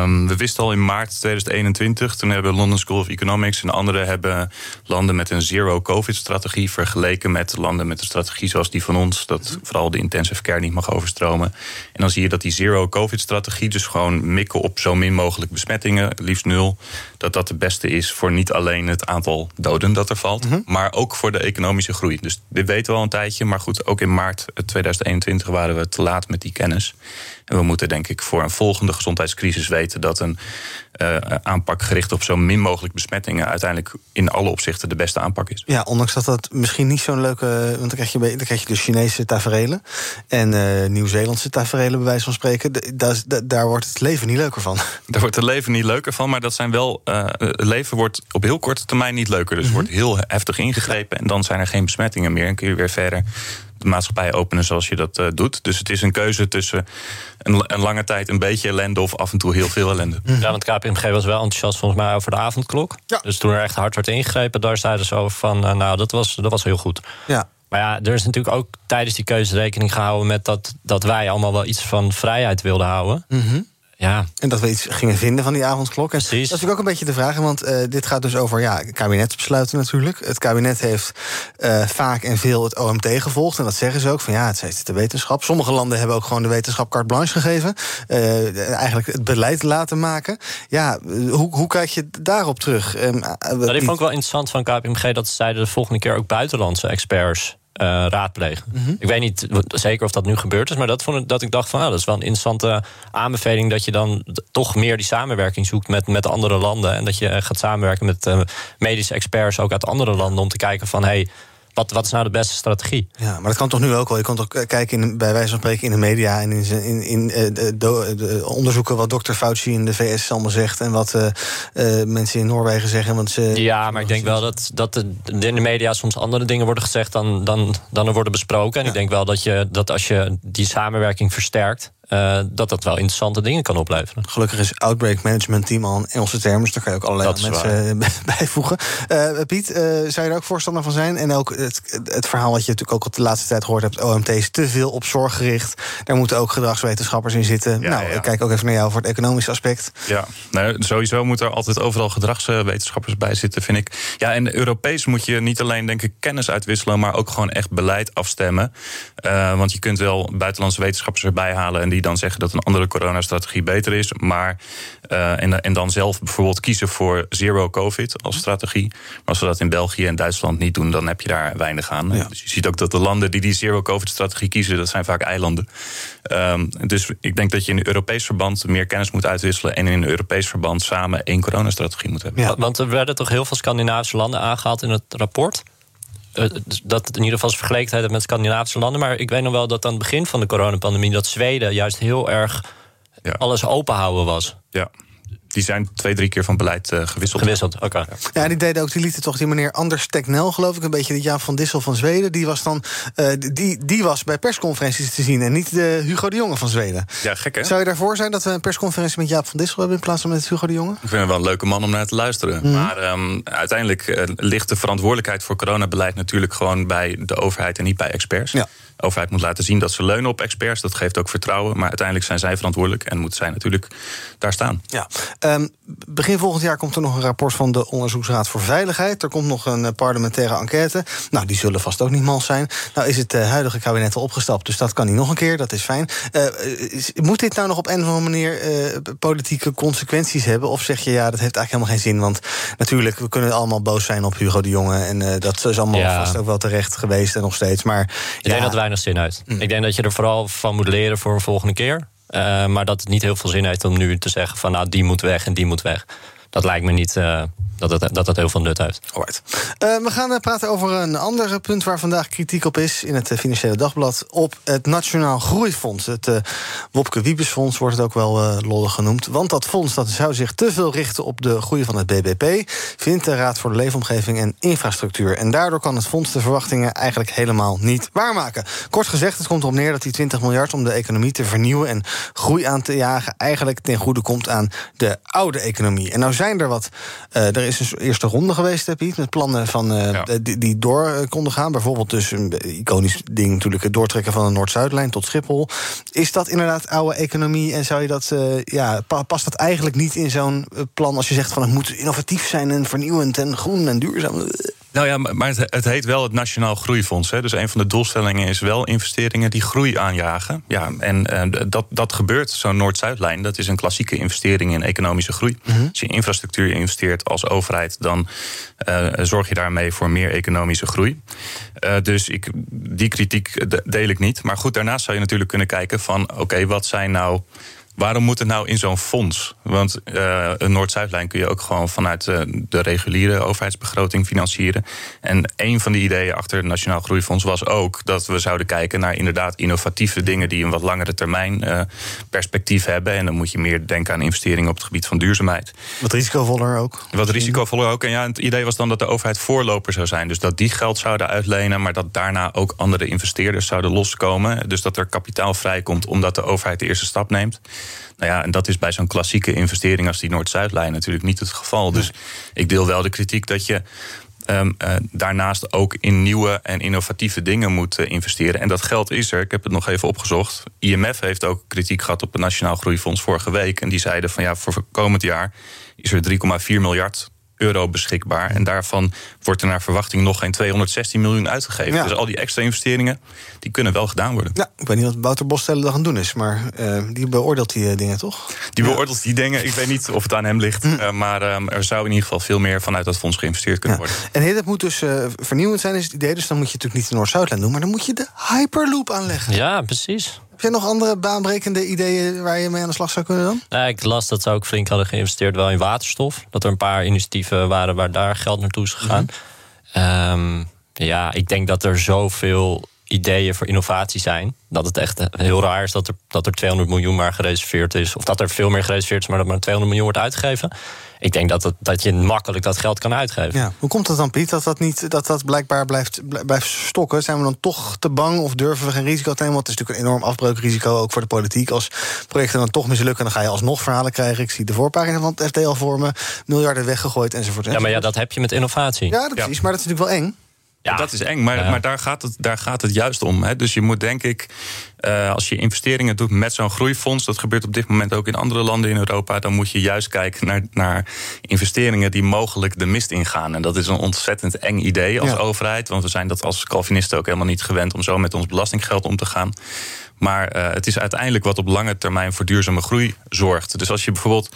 Speaker 2: Um, we wisten al in maart 2021, toen hebben London School of Economics en anderen hebben landen met een zero-COVID-strategie vergeleken met landen met een strategie zoals die van ons, dat vooral de intensive care niet mag overstromen. En dan zie je dat die zero-COVID-strategie, dus gewoon mikken op zo min mogelijk besmettingen, liefst nul, dat dat de beste is voor niet alleen het aantal doden dat er valt, mm -hmm. maar ook voor de economische groei. Dus dit weten we al een tijdje, maar goed, ook in maart 2021 waren we te laat met die kennis. En we moeten denk ik voor een volgende gezondheidscrisis weten dat een uh, aanpak gericht op zo min mogelijk besmettingen uiteindelijk in alle opzichten de beste aanpak is.
Speaker 1: Ja, ondanks dat dat misschien niet zo'n leuke. Want dan krijg je, dan krijg je de Chinese taferelen en uh, Nieuw-Zeelandse taferelen, bij wijze van spreken. Daar, daar wordt het leven niet leuker van.
Speaker 2: Daar wordt het leven niet leuker van, maar dat zijn wel. Uh, het leven wordt op heel korte termijn niet leuker. Dus mm -hmm. wordt heel heftig ingegrepen en dan zijn er geen besmettingen meer en kun je weer verder de maatschappij openen zoals je dat uh, doet. Dus het is een keuze tussen een, een, lange tijd een beetje ellende of af en toe heel veel ellende.
Speaker 5: Ja, want KPMG was wel enthousiast volgens mij over de avondklok.
Speaker 1: Ja.
Speaker 5: Dus toen er echt hard werd ingegrepen, daar zeiden ze over van, uh, nou, dat was, dat was heel goed.
Speaker 1: Ja.
Speaker 5: Maar ja, er is natuurlijk ook tijdens die keuze rekening gehouden met dat, dat wij allemaal wel iets van vrijheid wilden houden.
Speaker 1: Mm -hmm.
Speaker 5: Ja.
Speaker 1: En dat we iets gingen vinden van die avondklok. En
Speaker 5: Precies.
Speaker 1: dat is natuurlijk ook een beetje de vraag. Want uh, dit gaat dus over ja, kabinetsbesluiten natuurlijk. Het kabinet heeft uh, vaak en veel het OMT gevolgd. En dat zeggen ze ook. Van ja, het is de wetenschap. Sommige landen hebben ook gewoon de wetenschap carte blanche gegeven. Uh, eigenlijk het beleid laten maken. Ja, hoe, hoe kijk je daarop terug? Um,
Speaker 5: dat vond ik wel interessant van KPMG. Dat ze zeiden de volgende keer ook buitenlandse experts eh, raadplegen.
Speaker 1: Mhm.
Speaker 5: Ik weet niet zeker of dat nu gebeurd is, maar dat vond ik dat ik dacht van, nou, dat is wel een interessante aanbeveling dat je dan toch meer die samenwerking zoekt met, met andere landen en dat je gaat samenwerken met uh, medische experts ook uit andere landen om te kijken van, hey, wat, wat is nou de beste strategie?
Speaker 1: Ja, maar dat kan toch nu ook wel. Je kan toch kijken in, bij wijze van spreken in de media en in, in, in uh, do, de onderzoeken wat dokter Fauci in de VS allemaal zegt en wat uh, uh, mensen in Noorwegen zeggen. Want ze,
Speaker 5: ja, maar ik denk wel dat, dat in de media soms andere dingen worden gezegd dan, dan, dan er worden besproken. En ja. ik denk wel dat, je, dat als je die samenwerking versterkt, uh, dat dat wel interessante dingen kan opleveren.
Speaker 1: Gelukkig is Outbreak Management Team al een Engelse term, dus daar kan je ook allerlei mensen bijvoegen. Uh, Piet, uh, zou je er ook voorstander van zijn? En ook het, het verhaal wat je natuurlijk ook al de laatste tijd gehoord hebt: OMT is te veel op zorg gericht. Daar moeten ook gedragswetenschappers in zitten. Ja, nou, ja. kijk ook even naar jou voor het economische aspect.
Speaker 2: Ja, nou, sowieso moet er altijd overal gedragswetenschappers bij zitten, vind ik. Ja, en Europees moet je niet alleen, denk ik, kennis uitwisselen, maar ook gewoon echt beleid afstemmen. want je kunt wel buitenlandse wetenschappers erbij halen en die die dan zeggen dat een andere coronastrategie beter is. Maar, uh, en, en dan zelf bijvoorbeeld kiezen voor zero COVID als strategie. Maar als we dat in België en Duitsland niet doen, dan heb je daar weinig aan. Ja. Dus je ziet ook dat de landen die die zero COVID-strategie kiezen, dat zijn vaak eilanden. Um, dus ik denk dat je in Europees verband meer kennis moet uitwisselen. En in een Europees verband samen één coronastrategie moet hebben.
Speaker 5: Ja, want er werden toch heel veel Scandinavische landen aangehaald in het rapport? Dat het in ieder geval vergeleken heeft met Scandinavische landen. Maar ik weet nog wel dat aan het begin van de coronapandemie... dat Zweden juist heel erg ja. alles openhouden was.
Speaker 2: Ja. Die zijn twee, drie keer van beleid uh, gewisseld.
Speaker 5: Gewisseld, oké. Okay.
Speaker 1: Ja. die deden ook, die lieten toch die meneer Anders Teknel, geloof ik, een beetje de Jaap van Dissel van Zweden. Die was dan, uh, die, die was bij persconferenties te zien en niet de Hugo de Jonge van Zweden.
Speaker 2: Ja, gek hè?
Speaker 1: Zou je daarvoor zijn dat we een persconferentie met Jaap van Dissel hebben in plaats van met Hugo de Jonge?
Speaker 2: Ik vind hem wel een leuke man om naar te luisteren. Mm. Maar um, uiteindelijk uh, ligt de verantwoordelijkheid voor coronabeleid natuurlijk gewoon bij de overheid en niet bij experts.
Speaker 1: Ja.
Speaker 2: De overheid moet laten zien dat ze leunen op experts. Dat geeft ook vertrouwen. Maar uiteindelijk zijn zij verantwoordelijk en moeten zij natuurlijk daar staan.
Speaker 1: Ja. Um, begin volgend jaar komt er nog een rapport van de Onderzoeksraad voor Veiligheid. Er komt nog een parlementaire enquête. Nou, die zullen vast ook niet mals zijn. Nou is het uh, huidige kabinet al opgestapt, dus dat kan niet nog een keer. Dat is fijn. Uh, is, moet dit nou nog op een of andere manier uh, politieke consequenties hebben? Of zeg je ja, dat heeft eigenlijk helemaal geen zin? Want natuurlijk, we kunnen allemaal boos zijn op Hugo de Jonge. En dat is allemaal ja. vast ook wel terecht geweest en nog steeds. Maar
Speaker 5: ik ja, denk dat weinig zin uit. Mm. Ik denk dat je er vooral van moet leren voor een volgende keer. Uh, maar dat het niet heel veel zin heeft om nu te zeggen van nou die moet weg en die moet weg. Dat lijkt me niet uh, dat, het, dat heel veel nut heeft.
Speaker 1: Uh, we gaan praten over een ander punt waar vandaag kritiek op is in het Financiële Dagblad. Op het Nationaal Groeifonds. Het Wopke Wiebesfonds wordt het ook wel lollig genoemd. Want dat fonds dat zou zich te veel richten op de groei van het BBP. Vindt de Raad voor de Leefomgeving en Infrastructuur. En daardoor kan het fonds de verwachtingen eigenlijk helemaal niet waarmaken. Kort gezegd, het komt erop neer dat die 20 miljard om de economie te vernieuwen en groei aan te jagen. eigenlijk ten goede komt aan de oude economie. En nou zijn er wat. er is een eerste ronde geweest, hè, Piet, met plannen van, uh, ja. die, die, door uh, konden gaan. Bijvoorbeeld dus een iconisch ding natuurlijk... het doortrekken van de Noord-Zuidlijn tot Schiphol. Is dat inderdaad oude economie en zou je dat... Uh, ja, past dat eigenlijk niet in zo'n plan als je zegt van... het moet innovatief zijn en vernieuwend en groen en duurzaam...
Speaker 2: Nou ja, maar het, het, heet wel het Nationaal Groeifonds. Hè. Dus een van de doelstellingen is wel investeringen die groei aanjagen. Ja, en uh, dat, dat gebeurt, zo'n Noord-Zuidlijn. Dat is een klassieke investering in economische groei. Mm -hmm. Als je in infrastructuur investeert als overheid, dan uh, zorg je daarmee voor meer economische groei. Uh, dus ik, die kritiek deel ik niet. Maar goed, daarnaast zou je natuurlijk kunnen kijken van... oké, okay, wat zijn nou Waarom moet het nou in zo'n fonds? Want uh, een Noord-Zuidlijn kun je ook gewoon vanuit uh, de reguliere overheidsbegroting financieren. En een van de ideeën achter het Nationaal Groeifonds was ook dat we zouden kijken naar inderdaad innovatieve dingen die een wat langere termijn uh, perspectief hebben. En dan moet je meer denken aan investeringen op het gebied van duurzaamheid.
Speaker 1: Wat risicovoller ook.
Speaker 2: Wat risicovoller ook. En ja, het idee was dan dat de overheid voorloper zou zijn. Dus dat die geld zouden uitlenen, maar dat daarna ook andere investeerders zouden loskomen. Dus dat er kapitaal vrijkomt omdat de overheid de eerste stap neemt. Nou ja, en dat is bij zo'n klassieke investering als die Noord-Zuidlijn natuurlijk niet het geval. Dus ik deel wel de kritiek dat je Um, uh, daarnaast ook in nieuwe en innovatieve dingen moet uh, investeren. En dat geld is er. Ik heb het nog even opgezocht. IMF heeft ook kritiek gehad op het Nationaal Groeifonds vorige week. En die zeiden van ja, voor komend jaar is er 3,4 miljard euro beschikbaar. En daarvan wordt er naar verwachting nog geen 216 miljoen uitgegeven.
Speaker 1: Ja.
Speaker 2: Dus al die extra investeringen, die kunnen wel gedaan worden.
Speaker 1: Ja, ik weet niet wat Wouter Bosstelen dat aan het doen is, maar eh, die beoordeelt die eh, dingen toch?
Speaker 2: Die beoordeelt die dingen. Ik weet niet of het aan hem ligt.
Speaker 1: Hm.
Speaker 2: eh, maar ehm, er zou in ieder geval veel meer vanuit dat fonds geïnvesteerd kunnen worden.
Speaker 1: En dit moet dus eh, vernieuwend zijn, is het idee. Dus dan moet je natuurlijk niet de Noord-Zuidlijn doen, maar dan moet je de Hyperloop aanleggen.
Speaker 5: Ja, precies.
Speaker 1: Heb jij nog andere baanbrekende ideeën waar je mee aan de slag zou kunnen dan?
Speaker 5: Nou, ik las dat ze ook flink hadden geïnvesteerd wel in waterstof. Dat er een paar initiatieven waren waar daar geld naartoe is gegaan. Ehm, ja, ik denk dat er zoveel ideeën voor innovatie zijn. Dat het echt heel raar is dat er, dat er 200 miljoen maar gereserveerd is. Of dat er veel meer gereserveerd is, maar dat maar 200 miljoen wordt uitgegeven. Ik denk dat, het, dat je makkelijk dat geld kan uitgeven.
Speaker 1: Ja. Hoe komt dat dan, Piet, dat dat, niet, dat, dat blijkbaar blijft, bl- blijft stokken? Zijn we dan toch te bang of durven we geen risico te nemen? Want het is natuurlijk een enorm afbreukrisico, ook voor de politiek. Als projecten dan toch mislukken, dan ga je alsnog verhalen krijgen. Ik zie de voorpagina van het FD al voor me. Miljarden weggegooid enzovoort.
Speaker 5: Ja, maar ja,
Speaker 1: enzovoort.
Speaker 5: dat heb je met innovatie.
Speaker 1: Ja, dat precies, maar dat is natuurlijk wel eng.
Speaker 5: Ja.
Speaker 2: Dat is eng, maar,
Speaker 5: Ja.
Speaker 2: maar daar, gaat het, daar gaat het juist om. Hè. Dus je moet denk ik, eh, als je investeringen doet met zo'n groeifonds, dat gebeurt op dit moment ook in andere landen in Europa, dan moet je juist kijken naar, naar investeringen die mogelijk de mist ingaan. En dat is een ontzettend eng idee als
Speaker 1: Ja.
Speaker 2: overheid, want we zijn dat als Calvinisten ook helemaal niet gewend om zo met ons belastinggeld om te gaan. Maar eh, het is uiteindelijk wat op lange termijn voor duurzame groei zorgt. Dus als je bijvoorbeeld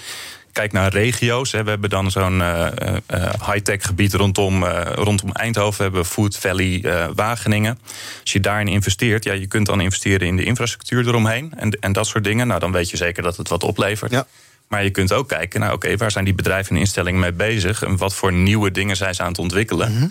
Speaker 2: kijkt naar regio's. Hè, we hebben dan zo'n eh, eh, eh, high-tech gebied rondom, rondom Eindhoven. We hebben Food Valley Wageningen. Als je daarin investeert, ja, je kunt dan investeren in de infrastructuur eromheen. En, en dat soort dingen. Nou, dan weet je zeker dat het wat oplevert.
Speaker 1: Ja.
Speaker 2: Maar je kunt ook kijken naar, oké, waar zijn die bedrijven en instellingen mee bezig? En wat voor nieuwe dingen zijn ze aan het ontwikkelen?
Speaker 1: Mhm.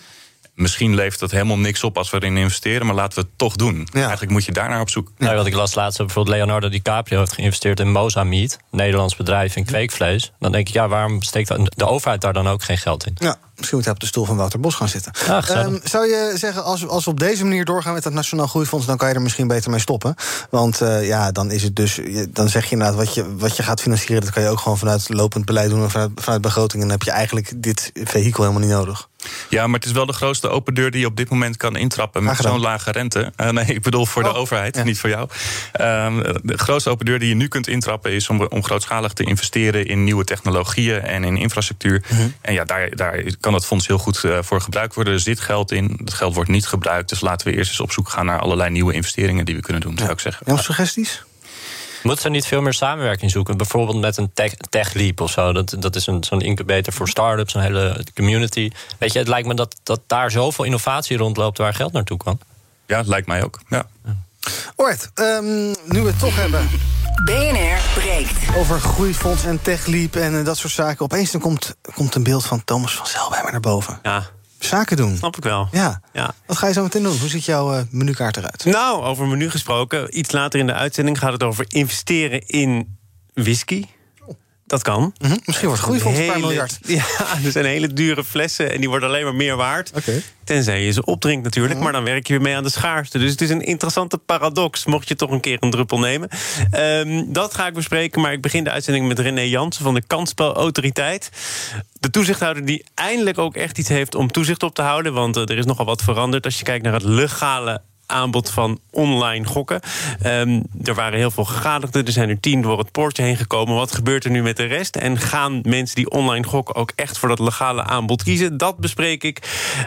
Speaker 2: Misschien levert dat helemaal niks op als we erin investeren, maar laten we het toch doen. Eigenlijk moet je daarnaar op zoek.
Speaker 5: Nou, wat ik las laatst, bijvoorbeeld Leonardo DiCaprio heeft geïnvesteerd in Mozameat, een Nederlands bedrijf in kweekvlees. Dan denk ik, ja, waarom steekt de overheid daar dan ook geen geld in?
Speaker 1: Ja, misschien moet hij op de stoel van Wouter Bos gaan zitten.
Speaker 5: Ja.
Speaker 1: Ehm, zou je zeggen, als, als we op deze manier doorgaan met het Nationaal Groeifonds, dan kan je er misschien beter mee stoppen? Want eh, ja, dan is het dus, dan zeg je inderdaad, wat je, wat je gaat financieren, dat kan je ook gewoon vanuit lopend beleid doen, en vanuit, vanuit begroting. En dan heb je eigenlijk dit vehikel helemaal niet nodig.
Speaker 2: Ja, maar het is wel de grootste open deur die je op dit moment kan intrappen met zo'n lage rente. Eh, nee, ik bedoel voor de
Speaker 1: Oh,
Speaker 2: overheid,
Speaker 1: ja.
Speaker 2: niet voor jou. Ehm, de grootste open deur die je nu kunt intrappen is om, om grootschalig te investeren in nieuwe technologieën en in infrastructuur.
Speaker 1: Mhm.
Speaker 2: En ja, daar, daar kan dat fonds heel goed eh, voor gebruikt worden. Er zit geld in. Dat geld wordt niet gebruikt. Dus laten we eerst eens op zoek gaan naar allerlei nieuwe investeringen die we kunnen doen, zou ik zeggen.
Speaker 1: Nog suggesties?
Speaker 5: Moeten ze niet veel meer samenwerking zoeken? Bijvoorbeeld met een tech, tech leap of zo. Dat, dat is een, zo'n incubator voor start-ups, een hele community. Weet je, het lijkt me dat, dat daar zoveel innovatie rondloopt waar geld naartoe kan.
Speaker 2: Ja, het lijkt mij ook. Ja.
Speaker 1: Alright, ehm, nu we het toch hebben
Speaker 3: BNR breekt.
Speaker 1: over groeifonds en techleap en eh, dat soort zaken. Opeens dan komt, komt een beeld van Thomas van Zel bij me naar boven.
Speaker 11: Ja,
Speaker 1: Zaken doen.
Speaker 11: snap ik wel.
Speaker 1: Ja.
Speaker 11: Ja.
Speaker 1: Wat ga je zo meteen doen? Hoe ziet jouw eh, menukaart eruit?
Speaker 11: Nou, over menu gesproken. Iets later in de uitzending gaat het over investeren in whisky. Dat kan.
Speaker 1: Mhm, Misschien wordt groeifonds een paar miljard.
Speaker 11: Ja, er zijn hele dure flessen en die worden alleen maar meer waard. Tenzij je ze opdrinkt natuurlijk, maar dan werk je weer mee aan de schaarste. Dus het is een interessante paradox, mocht je toch een keer een druppel nemen. Ehm, dat ga ik bespreken, maar ik begin de uitzending met René Jansen van de Kansspelautoriteit. De toezichthouder die eindelijk ook echt iets heeft om toezicht op te houden. Want eh, er is nogal wat veranderd als je kijkt naar het legale aanbod van online gokken. Ehm, er waren heel veel gegadigden. Er zijn er tien door het poortje heen gekomen. Wat gebeurt er nu met de rest? En gaan mensen die online gokken ook echt voor dat legale aanbod kiezen? Dat bespreek ik.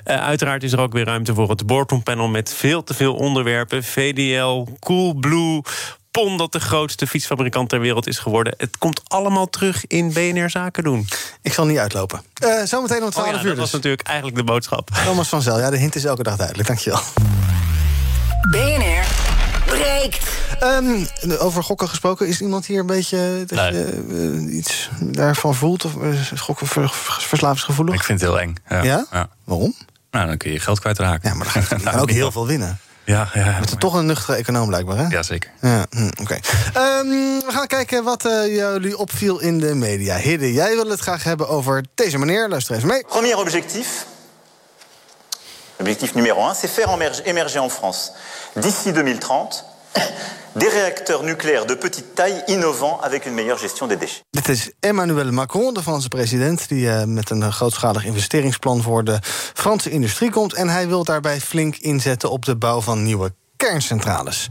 Speaker 11: Eh, uiteraard is er ook weer ruimte voor het boardroompanel... met veel te veel onderwerpen. VDL, Coolblue... PON, dat de grootste fietsfabrikant ter wereld is geworden. Het komt allemaal terug in BNR Zaken doen.
Speaker 1: Ik zal niet uitlopen. Eh, zometeen om 12
Speaker 11: Oh ja,
Speaker 1: uur
Speaker 11: dat was
Speaker 1: dus.
Speaker 11: natuurlijk eigenlijk de boodschap.
Speaker 1: Thomas van Zel, ja, de hint is elke dag duidelijk. Dankjewel.
Speaker 3: BNR breekt.
Speaker 1: Ehm, over gokken gesproken, is iemand hier een beetje dat
Speaker 5: Nee.
Speaker 1: je eh, iets daarvan voelt? Of uh, gokken ver, verslavingsgevoelig?
Speaker 2: Ik vind het heel eng. Ja?
Speaker 1: Ja? Waarom?
Speaker 2: Nou, dan kun je je geld kwijtraken.
Speaker 1: Ja, maar dan ga je ook heel veel winnen.
Speaker 2: Ja, ja, ja.
Speaker 1: Het is toch een nuchtere econoom blijkbaar, hè?
Speaker 2: Ja, zeker.
Speaker 1: Ja, hm, Oké. Ehm, we gaan kijken wat eh, jullie opviel in de media. Hidde, jij wil het graag hebben over deze meneer. Luister eens mee.
Speaker 12: Premier objectif, objectif numéro un, c'est faire émerger, émerger en France, d'ici 2030, des réacteurs nucléaires de petite taille innovants avec une meilleure gestion des déchets.
Speaker 1: Dit is Emmanuel Macron, de Franse president... die eh, met een grootschalig investeringsplan voor de Franse industrie komt. En hij wil daarbij flink inzetten op de bouw van nieuwe kerncentrales.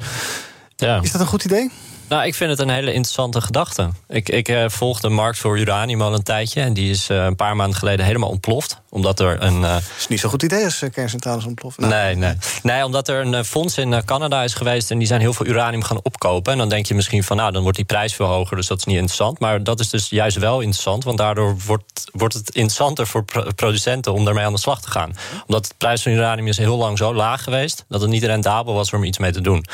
Speaker 5: Ja.
Speaker 1: Is dat een goed idee?
Speaker 5: Nou, ik vind het een hele interessante gedachte. Ik, ik eh, volg de markt voor uranium al een tijdje. En die is eh, een paar maanden geleden helemaal ontploft. Omdat er een.
Speaker 1: Het is niet zo'n goed idee als eh, kerncentrales ontploffen. Nou,
Speaker 5: Nee, nee. nee, omdat er een eh, fonds in eh, Canada is geweest en die zijn heel veel uranium gaan opkopen. En dan denk je misschien van, nou, dan wordt die prijs veel hoger, dus dat is niet interessant. Maar dat is dus juist wel interessant, want daardoor wordt, wordt het interessanter voor pro- producenten om daarmee aan de slag te gaan. Omdat de prijs van uranium is heel lang zo laag geweest dat het niet rendabel was om iets mee te doen.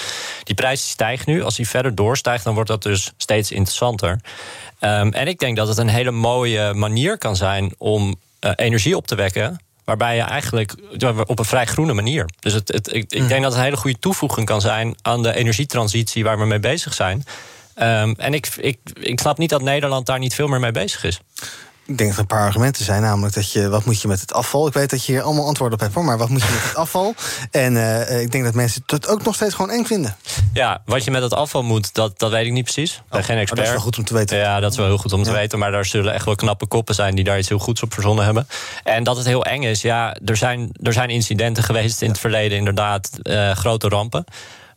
Speaker 5: Die prijs stijgt nu. Als die verder doorstijgt, dan wordt dat dus steeds interessanter. Ehm, en ik denk dat het een hele mooie manier kan zijn om eh, energie op te wekken. Waarbij je eigenlijk op een vrij groene manier. Dus het, het, ik, ik denk dat het een hele goede toevoeging kan zijn aan de energietransitie waar we mee bezig zijn. Ehm, en ik, ik, ik snap niet dat Nederland daar niet veel meer mee bezig is.
Speaker 1: Ik denk dat er een paar argumenten zijn. Namelijk dat je, wat moet je met het afval? Ik weet dat je hier allemaal antwoorden op hebt hoor. Maar wat moet je met het afval? En eh, ik denk dat mensen het ook nog steeds gewoon eng vinden.
Speaker 5: Ja, wat je met het afval moet, dat, dat weet ik niet precies. Ik ben geen
Speaker 1: maar
Speaker 5: expert.
Speaker 1: dat is wel goed om te weten.
Speaker 5: Ja, dat is wel heel goed om te weten. Maar daar zullen echt wel knappe koppen zijn die daar iets heel goeds op verzonnen hebben. En dat het heel eng is, ja, er zijn, er zijn incidenten geweest in het verleden, inderdaad, eh, grote rampen.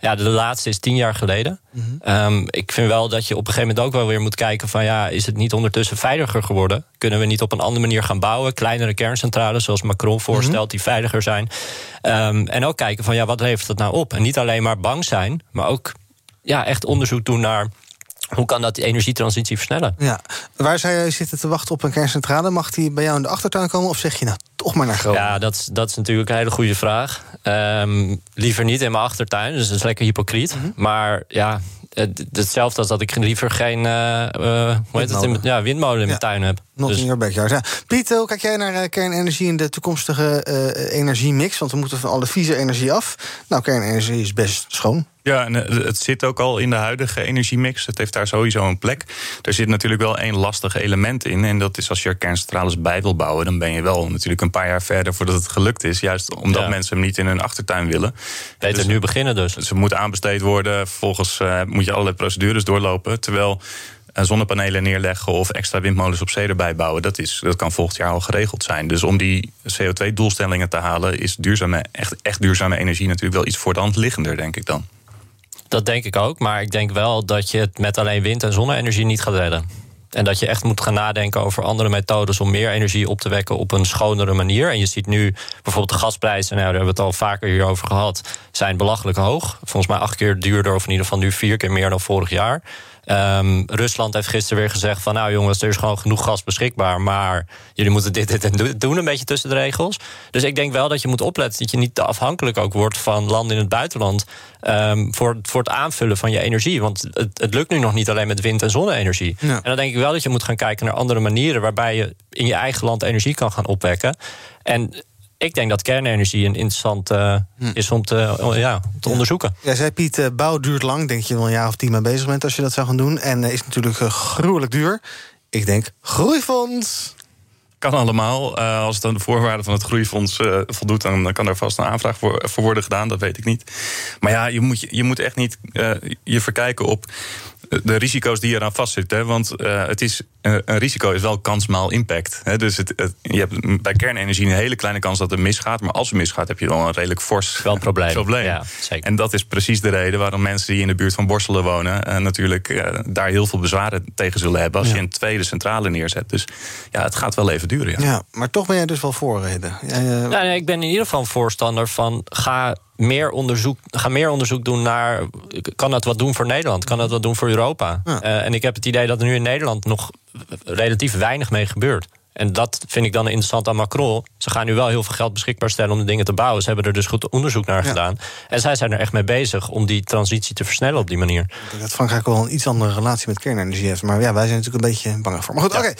Speaker 5: Ja, de laatste is tien jaar geleden. Ehm, ik vind wel dat je op een gegeven moment ook wel weer moet kijken van ja, is het niet ondertussen veiliger geworden? Kunnen we niet op een andere manier gaan bouwen? Kleinere kerncentrales, zoals Macron voorstelt, die veiliger zijn. Ehm, en ook kijken van ja, wat levert dat nou op? En niet alleen maar bang zijn, maar ook ja, echt onderzoek doen naar hoe kan dat die energietransitie versnellen.
Speaker 1: Ja. Waar zou jij zitten te wachten op een kerncentrale? Mag die bij jou in de achtertuin komen? Of zeg je nou toch maar naar Groningen?
Speaker 5: Ja, dat is, dat is natuurlijk een hele goede vraag. Ehm, liever niet in mijn achtertuin, dus dat is lekker hypocriet. Maar ja, het- hetzelfde als dat ik liever geen eh, hoe heet het, in, ja, windmolen in mijn tuin heb.
Speaker 1: Not
Speaker 5: Dus-
Speaker 1: in your backyard. Ja. Piet, hoe kijk jij naar eh, kernenergie en de toekomstige energiemix? Want we moeten van alle vieze energie af. Nou, kernenergie is best schoon.
Speaker 2: Ja, en eh, het zit ook al in de huidige energiemix. Het heeft daar sowieso een plek. Er zit natuurlijk wel één lastig element in. En dat is als je er kerncentrales bij wil bouwen... dan ben je wel natuurlijk een paar jaar verder voordat het gelukt is. Juist omdat
Speaker 5: Ja.
Speaker 2: mensen hem niet in hun achtertuin willen.
Speaker 5: Beter nu beginnen dus.
Speaker 2: Ze moet aanbesteed worden. Vervolgens eh, moet je allerlei procedures doorlopen. Terwijl eh, zonnepanelen neerleggen of extra windmolens op zee erbij bouwen... Dat, is, dat kan volgend jaar al geregeld zijn. Dus om die CO2-doelstellingen te halen... is duurzame, echt, echt duurzame energie natuurlijk wel iets voor de hand liggender, denk ik dan.
Speaker 5: Dat denk ik ook, maar ik denk wel dat je het met alleen wind- en zonne-energie niet gaat redden. En dat je echt moet gaan nadenken over andere methodes om meer energie op te wekken op een schonere manier. En je ziet nu bijvoorbeeld de gasprijzen, nou, daar hebben we het al vaker hierover gehad, zijn belachelijk hoog. Volgens mij acht keer duurder, of in ieder geval nu vier keer meer dan vorig jaar. Ehm, Rusland heeft gisteren weer gezegd van nou jongens, er is gewoon genoeg gas beschikbaar, maar jullie moeten dit, dit en do- doen, een beetje tussen de regels. Dus ik denk wel dat je moet opletten dat je niet te afhankelijk ook wordt van landen in het buitenland ehm, voor, voor het aanvullen van je energie. Want het, het lukt nu nog niet alleen met wind- en zonne-energie.
Speaker 1: Ja.
Speaker 5: En dan denk ik wel dat je moet gaan kijken naar andere manieren waarbij je in je eigen land energie kan gaan opwekken. En ik denk dat kernenergie een interessant eh, is om te, ja, te onderzoeken.
Speaker 1: Jij zei Piet, eh, bouw duurt lang. Denk je wel een jaar of tien mee bezig bent als je dat zou gaan doen. En eh, is natuurlijk gruwelijk duur. Ik denk, groeifonds.
Speaker 2: Kan allemaal. Eh, als het aan de voorwaarden van het groeifonds voldoet, dan, kan er vast een aanvraag voor, voor worden gedaan. Dat weet ik niet. Maar ja, je moet, je, je moet echt niet eh, je verkijken op de risico's die eraan vastzitten. hè. Want eh, het is, eh, een risico is wel kans maal impact. Hè. Dus het, het- je hebt bij kernenergie een hele kleine kans dat het misgaat. Maar als het misgaat, heb je wel een redelijk fors
Speaker 5: Wel een probleem.
Speaker 2: probleem.
Speaker 5: Ja, zeker.
Speaker 2: En dat is precies de reden waarom mensen die in de buurt van Borselen wonen... eh, natuurlijk daar heel veel bezwaren tegen zullen hebben... als
Speaker 1: Ja.
Speaker 2: je een tweede centrale neerzet. Dus ja, het gaat wel even duren. Ja.
Speaker 1: Ja, maar toch ben jij dus wel voorreden. Jij,
Speaker 5: Nou, nee, ik ben in ieder geval voorstander van ga meer onderzoek, ga meer onderzoek doen naar. Kan dat wat doen voor Nederland? Kan dat wat doen voor Europa?
Speaker 1: Ja.
Speaker 5: Eh, en ik heb het idee dat er nu in Nederland nog relatief weinig mee gebeurt. En dat vind ik dan interessant aan Macron. Ze gaan nu wel heel veel geld beschikbaar stellen om de dingen te bouwen. Ze hebben er dus goed onderzoek naar
Speaker 1: Ja.
Speaker 5: gedaan. En zij zijn er echt mee bezig om die transitie te versnellen op die manier.
Speaker 1: Ik denk dat Frankrijk wel een iets andere relatie met kernenergie heeft. Maar ja, wij zijn natuurlijk een beetje bang voor. Maar goed, oké.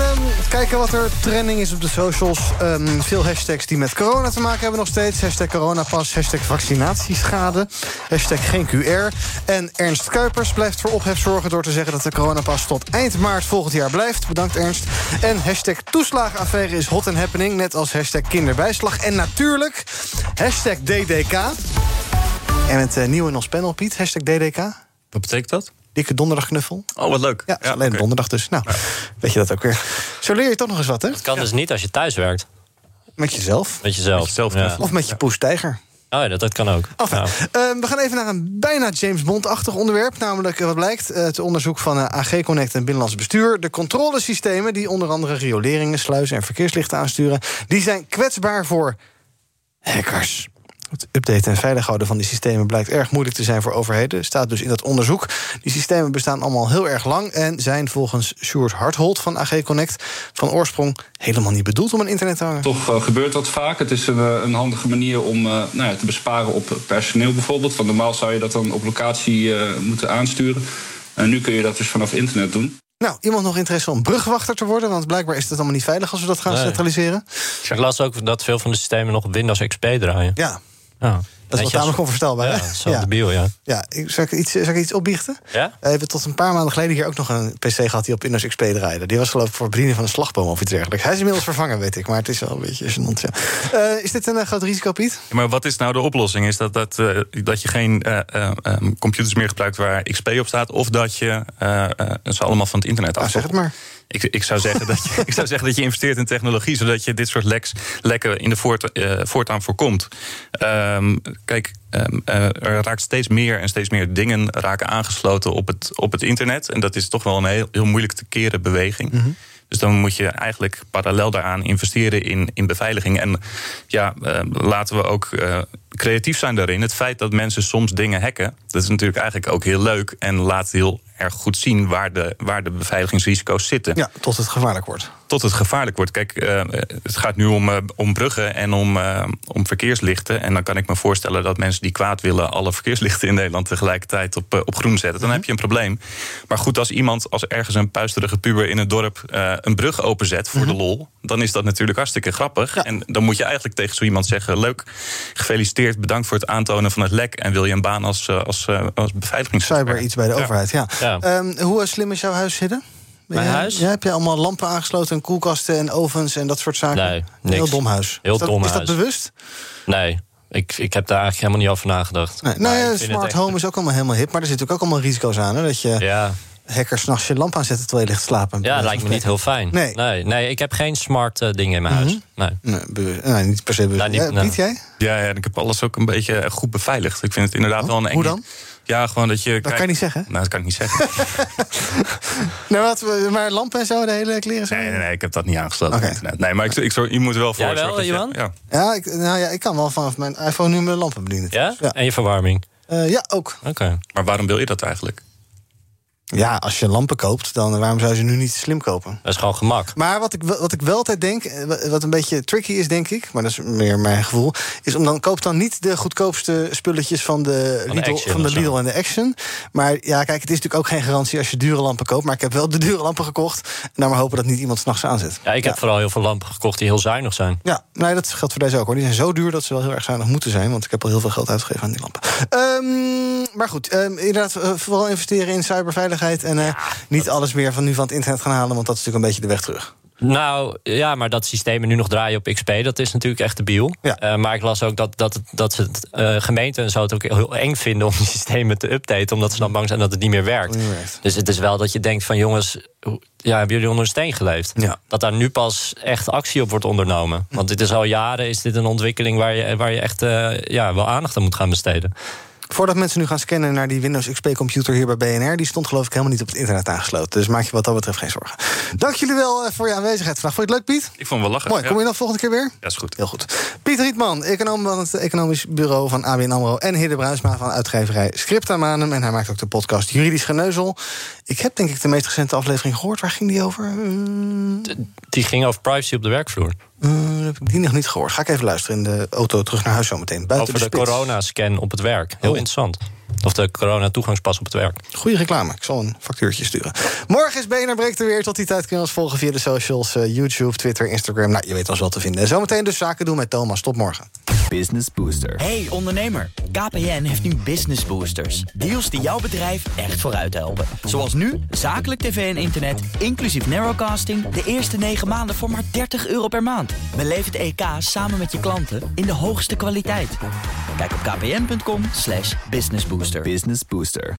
Speaker 1: Ehm, kijken wat er trending is op de socials. Ehm, veel hashtags die met corona te maken hebben nog steeds. Hashtag coronapas, hashtag vaccinatieschade, hashtag geen QR. En Ernst Kuipers blijft voor ophef zorgen... door te zeggen dat de coronapas tot eind maart volgend jaar blijft. Bedankt Ernst. En hashtag toeslagenaffaire is hot and happening... net als hashtag kinderbijslag. En natuurlijk hashtag DDK... En het eh, nieuw in ons panel, Piet, hashtag DDK.
Speaker 2: Wat betekent dat?
Speaker 1: Dikke donderdagknuffel.
Speaker 2: Oh, wat leuk.
Speaker 1: Ja, alleen donderdag dus. Nou, weet je dat ook weer. Zo leer je toch nog eens wat, hè?
Speaker 5: Het kan dus niet als je thuis werkt.
Speaker 1: Met jezelf.
Speaker 5: Met jezelf.
Speaker 2: Met jezelf
Speaker 5: Ja.
Speaker 2: knuffelen.
Speaker 1: Of met je poes tijger.
Speaker 5: Oh ja, dat, dat kan ook.
Speaker 1: Enfin, eh, we gaan even naar een bijna James Bond-achtig onderwerp. Namelijk, eh, wat blijkt, eh, het onderzoek van AG Connect en Binnenlands Bestuur. De controlesystemen die onder andere rioleringen, sluizen en verkeerslichten aansturen... die zijn kwetsbaar voor hackers. Het updaten en veilig houden van die systemen blijkt erg moeilijk te zijn voor overheden. Staat dus in dat onderzoek. Die systemen bestaan allemaal heel erg lang en zijn volgens Sjoerd Harthold van AG Connect van oorsprong helemaal niet bedoeld om een internet te hangen.
Speaker 13: Toch eh, gebeurt dat vaak. Het is een, eh, een handige manier om eh, nou ja, te besparen op personeel bijvoorbeeld. Want normaal zou je dat dan op locatie eh, moeten aansturen. En nu kun je dat dus vanaf internet doen.
Speaker 1: Nou, iemand nog interesse om brugwachter te worden? Want blijkbaar is het allemaal niet veilig als we dat gaan
Speaker 5: Nee.
Speaker 1: centraliseren.
Speaker 5: Ik las ook dat veel van de systemen nog op Windows XP draaien.
Speaker 1: Ja.
Speaker 5: Ja.
Speaker 1: Dat is wel tamelijk onvoorstelbaar.
Speaker 5: Ja, is wel debiel, ja.
Speaker 1: Ja, ik- zal ik, iets, zal ik iets opbiechten?
Speaker 5: Ja?
Speaker 1: We hebben tot een paar maanden geleden hier ook nog een PC gehad die op Windows XP draaide. Die was geloof ik voor het bedienen van een slagboom of iets dergelijks. Hij is inmiddels vervangen, weet ik, maar het is wel een beetje gênant. Ja. Eh, is dit een eh, groot risico, Piet?
Speaker 2: Ja, maar wat is nou de oplossing? Is dat, dat, eh, dat je geen eh, eh, ehm, computers meer gebruikt waar XP op staat... of dat je eh, eh, ze allemaal van het internet af?
Speaker 1: Nou, zeg het maar.
Speaker 2: Ik, ik, zou zeggen dat je, ik zou zeggen dat je investeert in technologie... zodat je dit soort leks, lekken in de voort, eh, voortaan voorkomt. Ehm, kijk, ehm, eh, er raakt steeds meer en steeds meer dingen raken aangesloten op het, op het internet. En dat is toch wel een heel, heel moeilijk te keren beweging. Dus dan moet je eigenlijk parallel daaraan investeren in, in beveiliging. En ja, eh, laten we ook eh, creatief zijn daarin. Het feit dat mensen soms dingen hacken, dat is natuurlijk eigenlijk ook heel leuk. En laat heel erg goed zien waar de, waar de beveiligingsrisico's zitten.
Speaker 1: Ja, tot het gevaarlijk wordt.
Speaker 2: Tot het gevaarlijk wordt. Kijk, eh, het gaat nu om, eh, om bruggen en om, eh, om verkeerslichten. En dan kan ik me voorstellen dat mensen die kwaad willen... alle verkeerslichten in Nederland tegelijkertijd op, op groen zetten. Dan heb je een probleem. Maar goed, als iemand, als ergens een puisterige puber in het dorp... eh, een brug openzet voor de lol, dan is dat natuurlijk hartstikke grappig. En dan moet je eigenlijk tegen zo iemand zeggen... leuk, gefeliciteerd, bedankt voor het aantonen van het lek... en wil je een baan als, als, als beveiligings...
Speaker 1: Cyber iets bij de
Speaker 2: Ja.
Speaker 1: overheid, ja.
Speaker 2: Ja.
Speaker 1: Ehm, hoe slim is jouw huis zitten?
Speaker 5: Mijn huis?
Speaker 1: Ja, heb je allemaal lampen aangesloten en koelkasten en ovens en dat soort zaken?
Speaker 5: Nee, niks.
Speaker 1: Heel dom huis.
Speaker 5: Heel
Speaker 1: is dat,
Speaker 5: dom
Speaker 1: Is dat
Speaker 5: huis.
Speaker 1: bewust?
Speaker 5: Nee, ik, ik heb daar eigenlijk helemaal niet over nagedacht.
Speaker 1: Nee, nou ja, smart
Speaker 5: echt-
Speaker 1: home is ook allemaal helemaal hip, maar er zitten ook allemaal risico's aan. Hè? Dat je
Speaker 5: Ja.
Speaker 1: hackers s'nachts je lamp aanzetten terwijl je ligt te slapen.
Speaker 5: Ja, dat lijkt me niet heel fijn.
Speaker 1: Nee.
Speaker 5: nee, nee, ik heb geen smart eh, dingen in mijn huis. Nee.
Speaker 1: Nee, nee, niet per se bewust.
Speaker 5: Nou, niet-
Speaker 1: Ja,
Speaker 5: nou.
Speaker 1: Piet, jij?
Speaker 2: Ja, ja, ik heb alles ook een beetje goed beveiligd. Ik vind het inderdaad wel een eng...
Speaker 1: Hoe dan?
Speaker 2: Ja, gewoon dat je...
Speaker 1: Dat kan je niet zeggen.
Speaker 2: Nou, dat kan ik niet zeggen.
Speaker 1: Nou, wat, maar lampen en zo, de hele kleren zo?
Speaker 2: Nee, nee, nee, ik heb dat niet aangesloten op internet. Nee, maar ik, ik, zorg- je moet er wel voor
Speaker 5: Jij wel,
Speaker 2: je-
Speaker 5: Johan?
Speaker 2: Ja.
Speaker 1: Ja, ik, nou ja, ik kan wel vanaf mijn iPhone nu mijn lampen bedienen.
Speaker 5: Ja? En je verwarming?
Speaker 1: Eh, ja, ook.
Speaker 5: Oké.
Speaker 2: Maar waarom wil je dat eigenlijk?
Speaker 1: Ja, als je lampen koopt, dan waarom zou je ze nu niet slim kopen?
Speaker 5: Dat is gewoon gemak.
Speaker 1: Maar wat ik, wel- wat ik wel altijd denk, eh, wa- wat een beetje tricky is, denk ik... maar dat is meer mijn gevoel... is om dan koop dan niet de goedkoopste spulletjes van de,
Speaker 5: Van de
Speaker 1: Lidl, van de. Lidl en de Action. Maar ja, kijk, het is natuurlijk ook geen garantie als je dure lampen koopt... maar ik heb wel de dure lampen gekocht... en dan maar hopen dat niet iemand s'nachts aanzet.
Speaker 5: Ja, ik heb vooral heel veel lampen gekocht die heel zuinig zijn.
Speaker 1: Ja, nee, dat geldt voor deze ook hoor. Die zijn zo duur dat ze wel heel erg zuinig moeten zijn. Want ik heb al heel veel geld uitgegeven aan die lampen. Ehm, maar goed, ehm, inderdaad, eh, vooral investeren in cyberveiligheid. En eh, niet alles meer van nu van het internet gaan halen. Want dat is natuurlijk een beetje de weg terug.
Speaker 5: Nou, ja, maar dat systemen nu nog draaien op XP, dat is natuurlijk echt debiel. Eh, maar ik las ook dat, dat, dat ze het, eh, gemeenten en zo het ook heel eng vinden om die systemen te updaten, omdat ze dan bang zijn dat het niet meer werkt. Dus het is wel dat je denkt van jongens, ja, hebben jullie onder een steen geleefd? Dat daar nu pas echt actie op wordt ondernomen. Want dit is al jaren is dit een ontwikkeling waar je, waar je echt ja, wel aandacht aan moet gaan besteden.
Speaker 1: Voordat mensen nu gaan scannen naar die Windows XP-computer hier bij BNR... die stond geloof ik helemaal niet op het internet aangesloten. Dus maak je wat dat betreft geen zorgen. Dank jullie wel eh, voor je aanwezigheid vandaag. Vond je het leuk, Piet?
Speaker 2: Ik vond het wel lachen.
Speaker 1: Mooi, kom je dan volgende keer weer?
Speaker 2: Ja, is goed.
Speaker 1: Heel goed. Piet Rietman, econoom van het Economisch Bureau van ABN AMRO... en Hidde Bruinsma van uitgeverij Scripta Manum. En hij maakt ook de podcast Juridisch Geneuzel. Ik heb denk ik de meest recente aflevering gehoord. Waar ging die over? Eh,
Speaker 5: Die ging over privacy op de werkvloer.
Speaker 1: Eh, heb ik die nog niet gehoord. Ga ik even luisteren in de auto terug naar huis zometeen. Buiten
Speaker 5: Over de,
Speaker 1: spits.
Speaker 5: coronascan op het werk. Heel
Speaker 1: Oh.
Speaker 5: interessant. Of de corona-toegangspas op het werk.
Speaker 1: Goeie reclame. Ik zal een factuurtje sturen. Morgen is BNR Breekt er weer. Tot die tijd kun je ons volgen via de socials. eh, YouTube, Twitter, Instagram. Nou, je weet ons wel te vinden. Zometeen dus zaken doen met Thomas. Tot morgen.
Speaker 10: Business Booster. Hey ondernemer, KPN heeft nu Business Boosters. Deals die jouw bedrijf echt vooruit helpen. Zoals nu, zakelijk tv en internet, inclusief narrowcasting... de eerste 9 maanden voor maar 30 euro per maand. Beleef het EK samen met je klanten in de hoogste kwaliteit. Kijk op kpn.com slash businessbooster. Business Booster.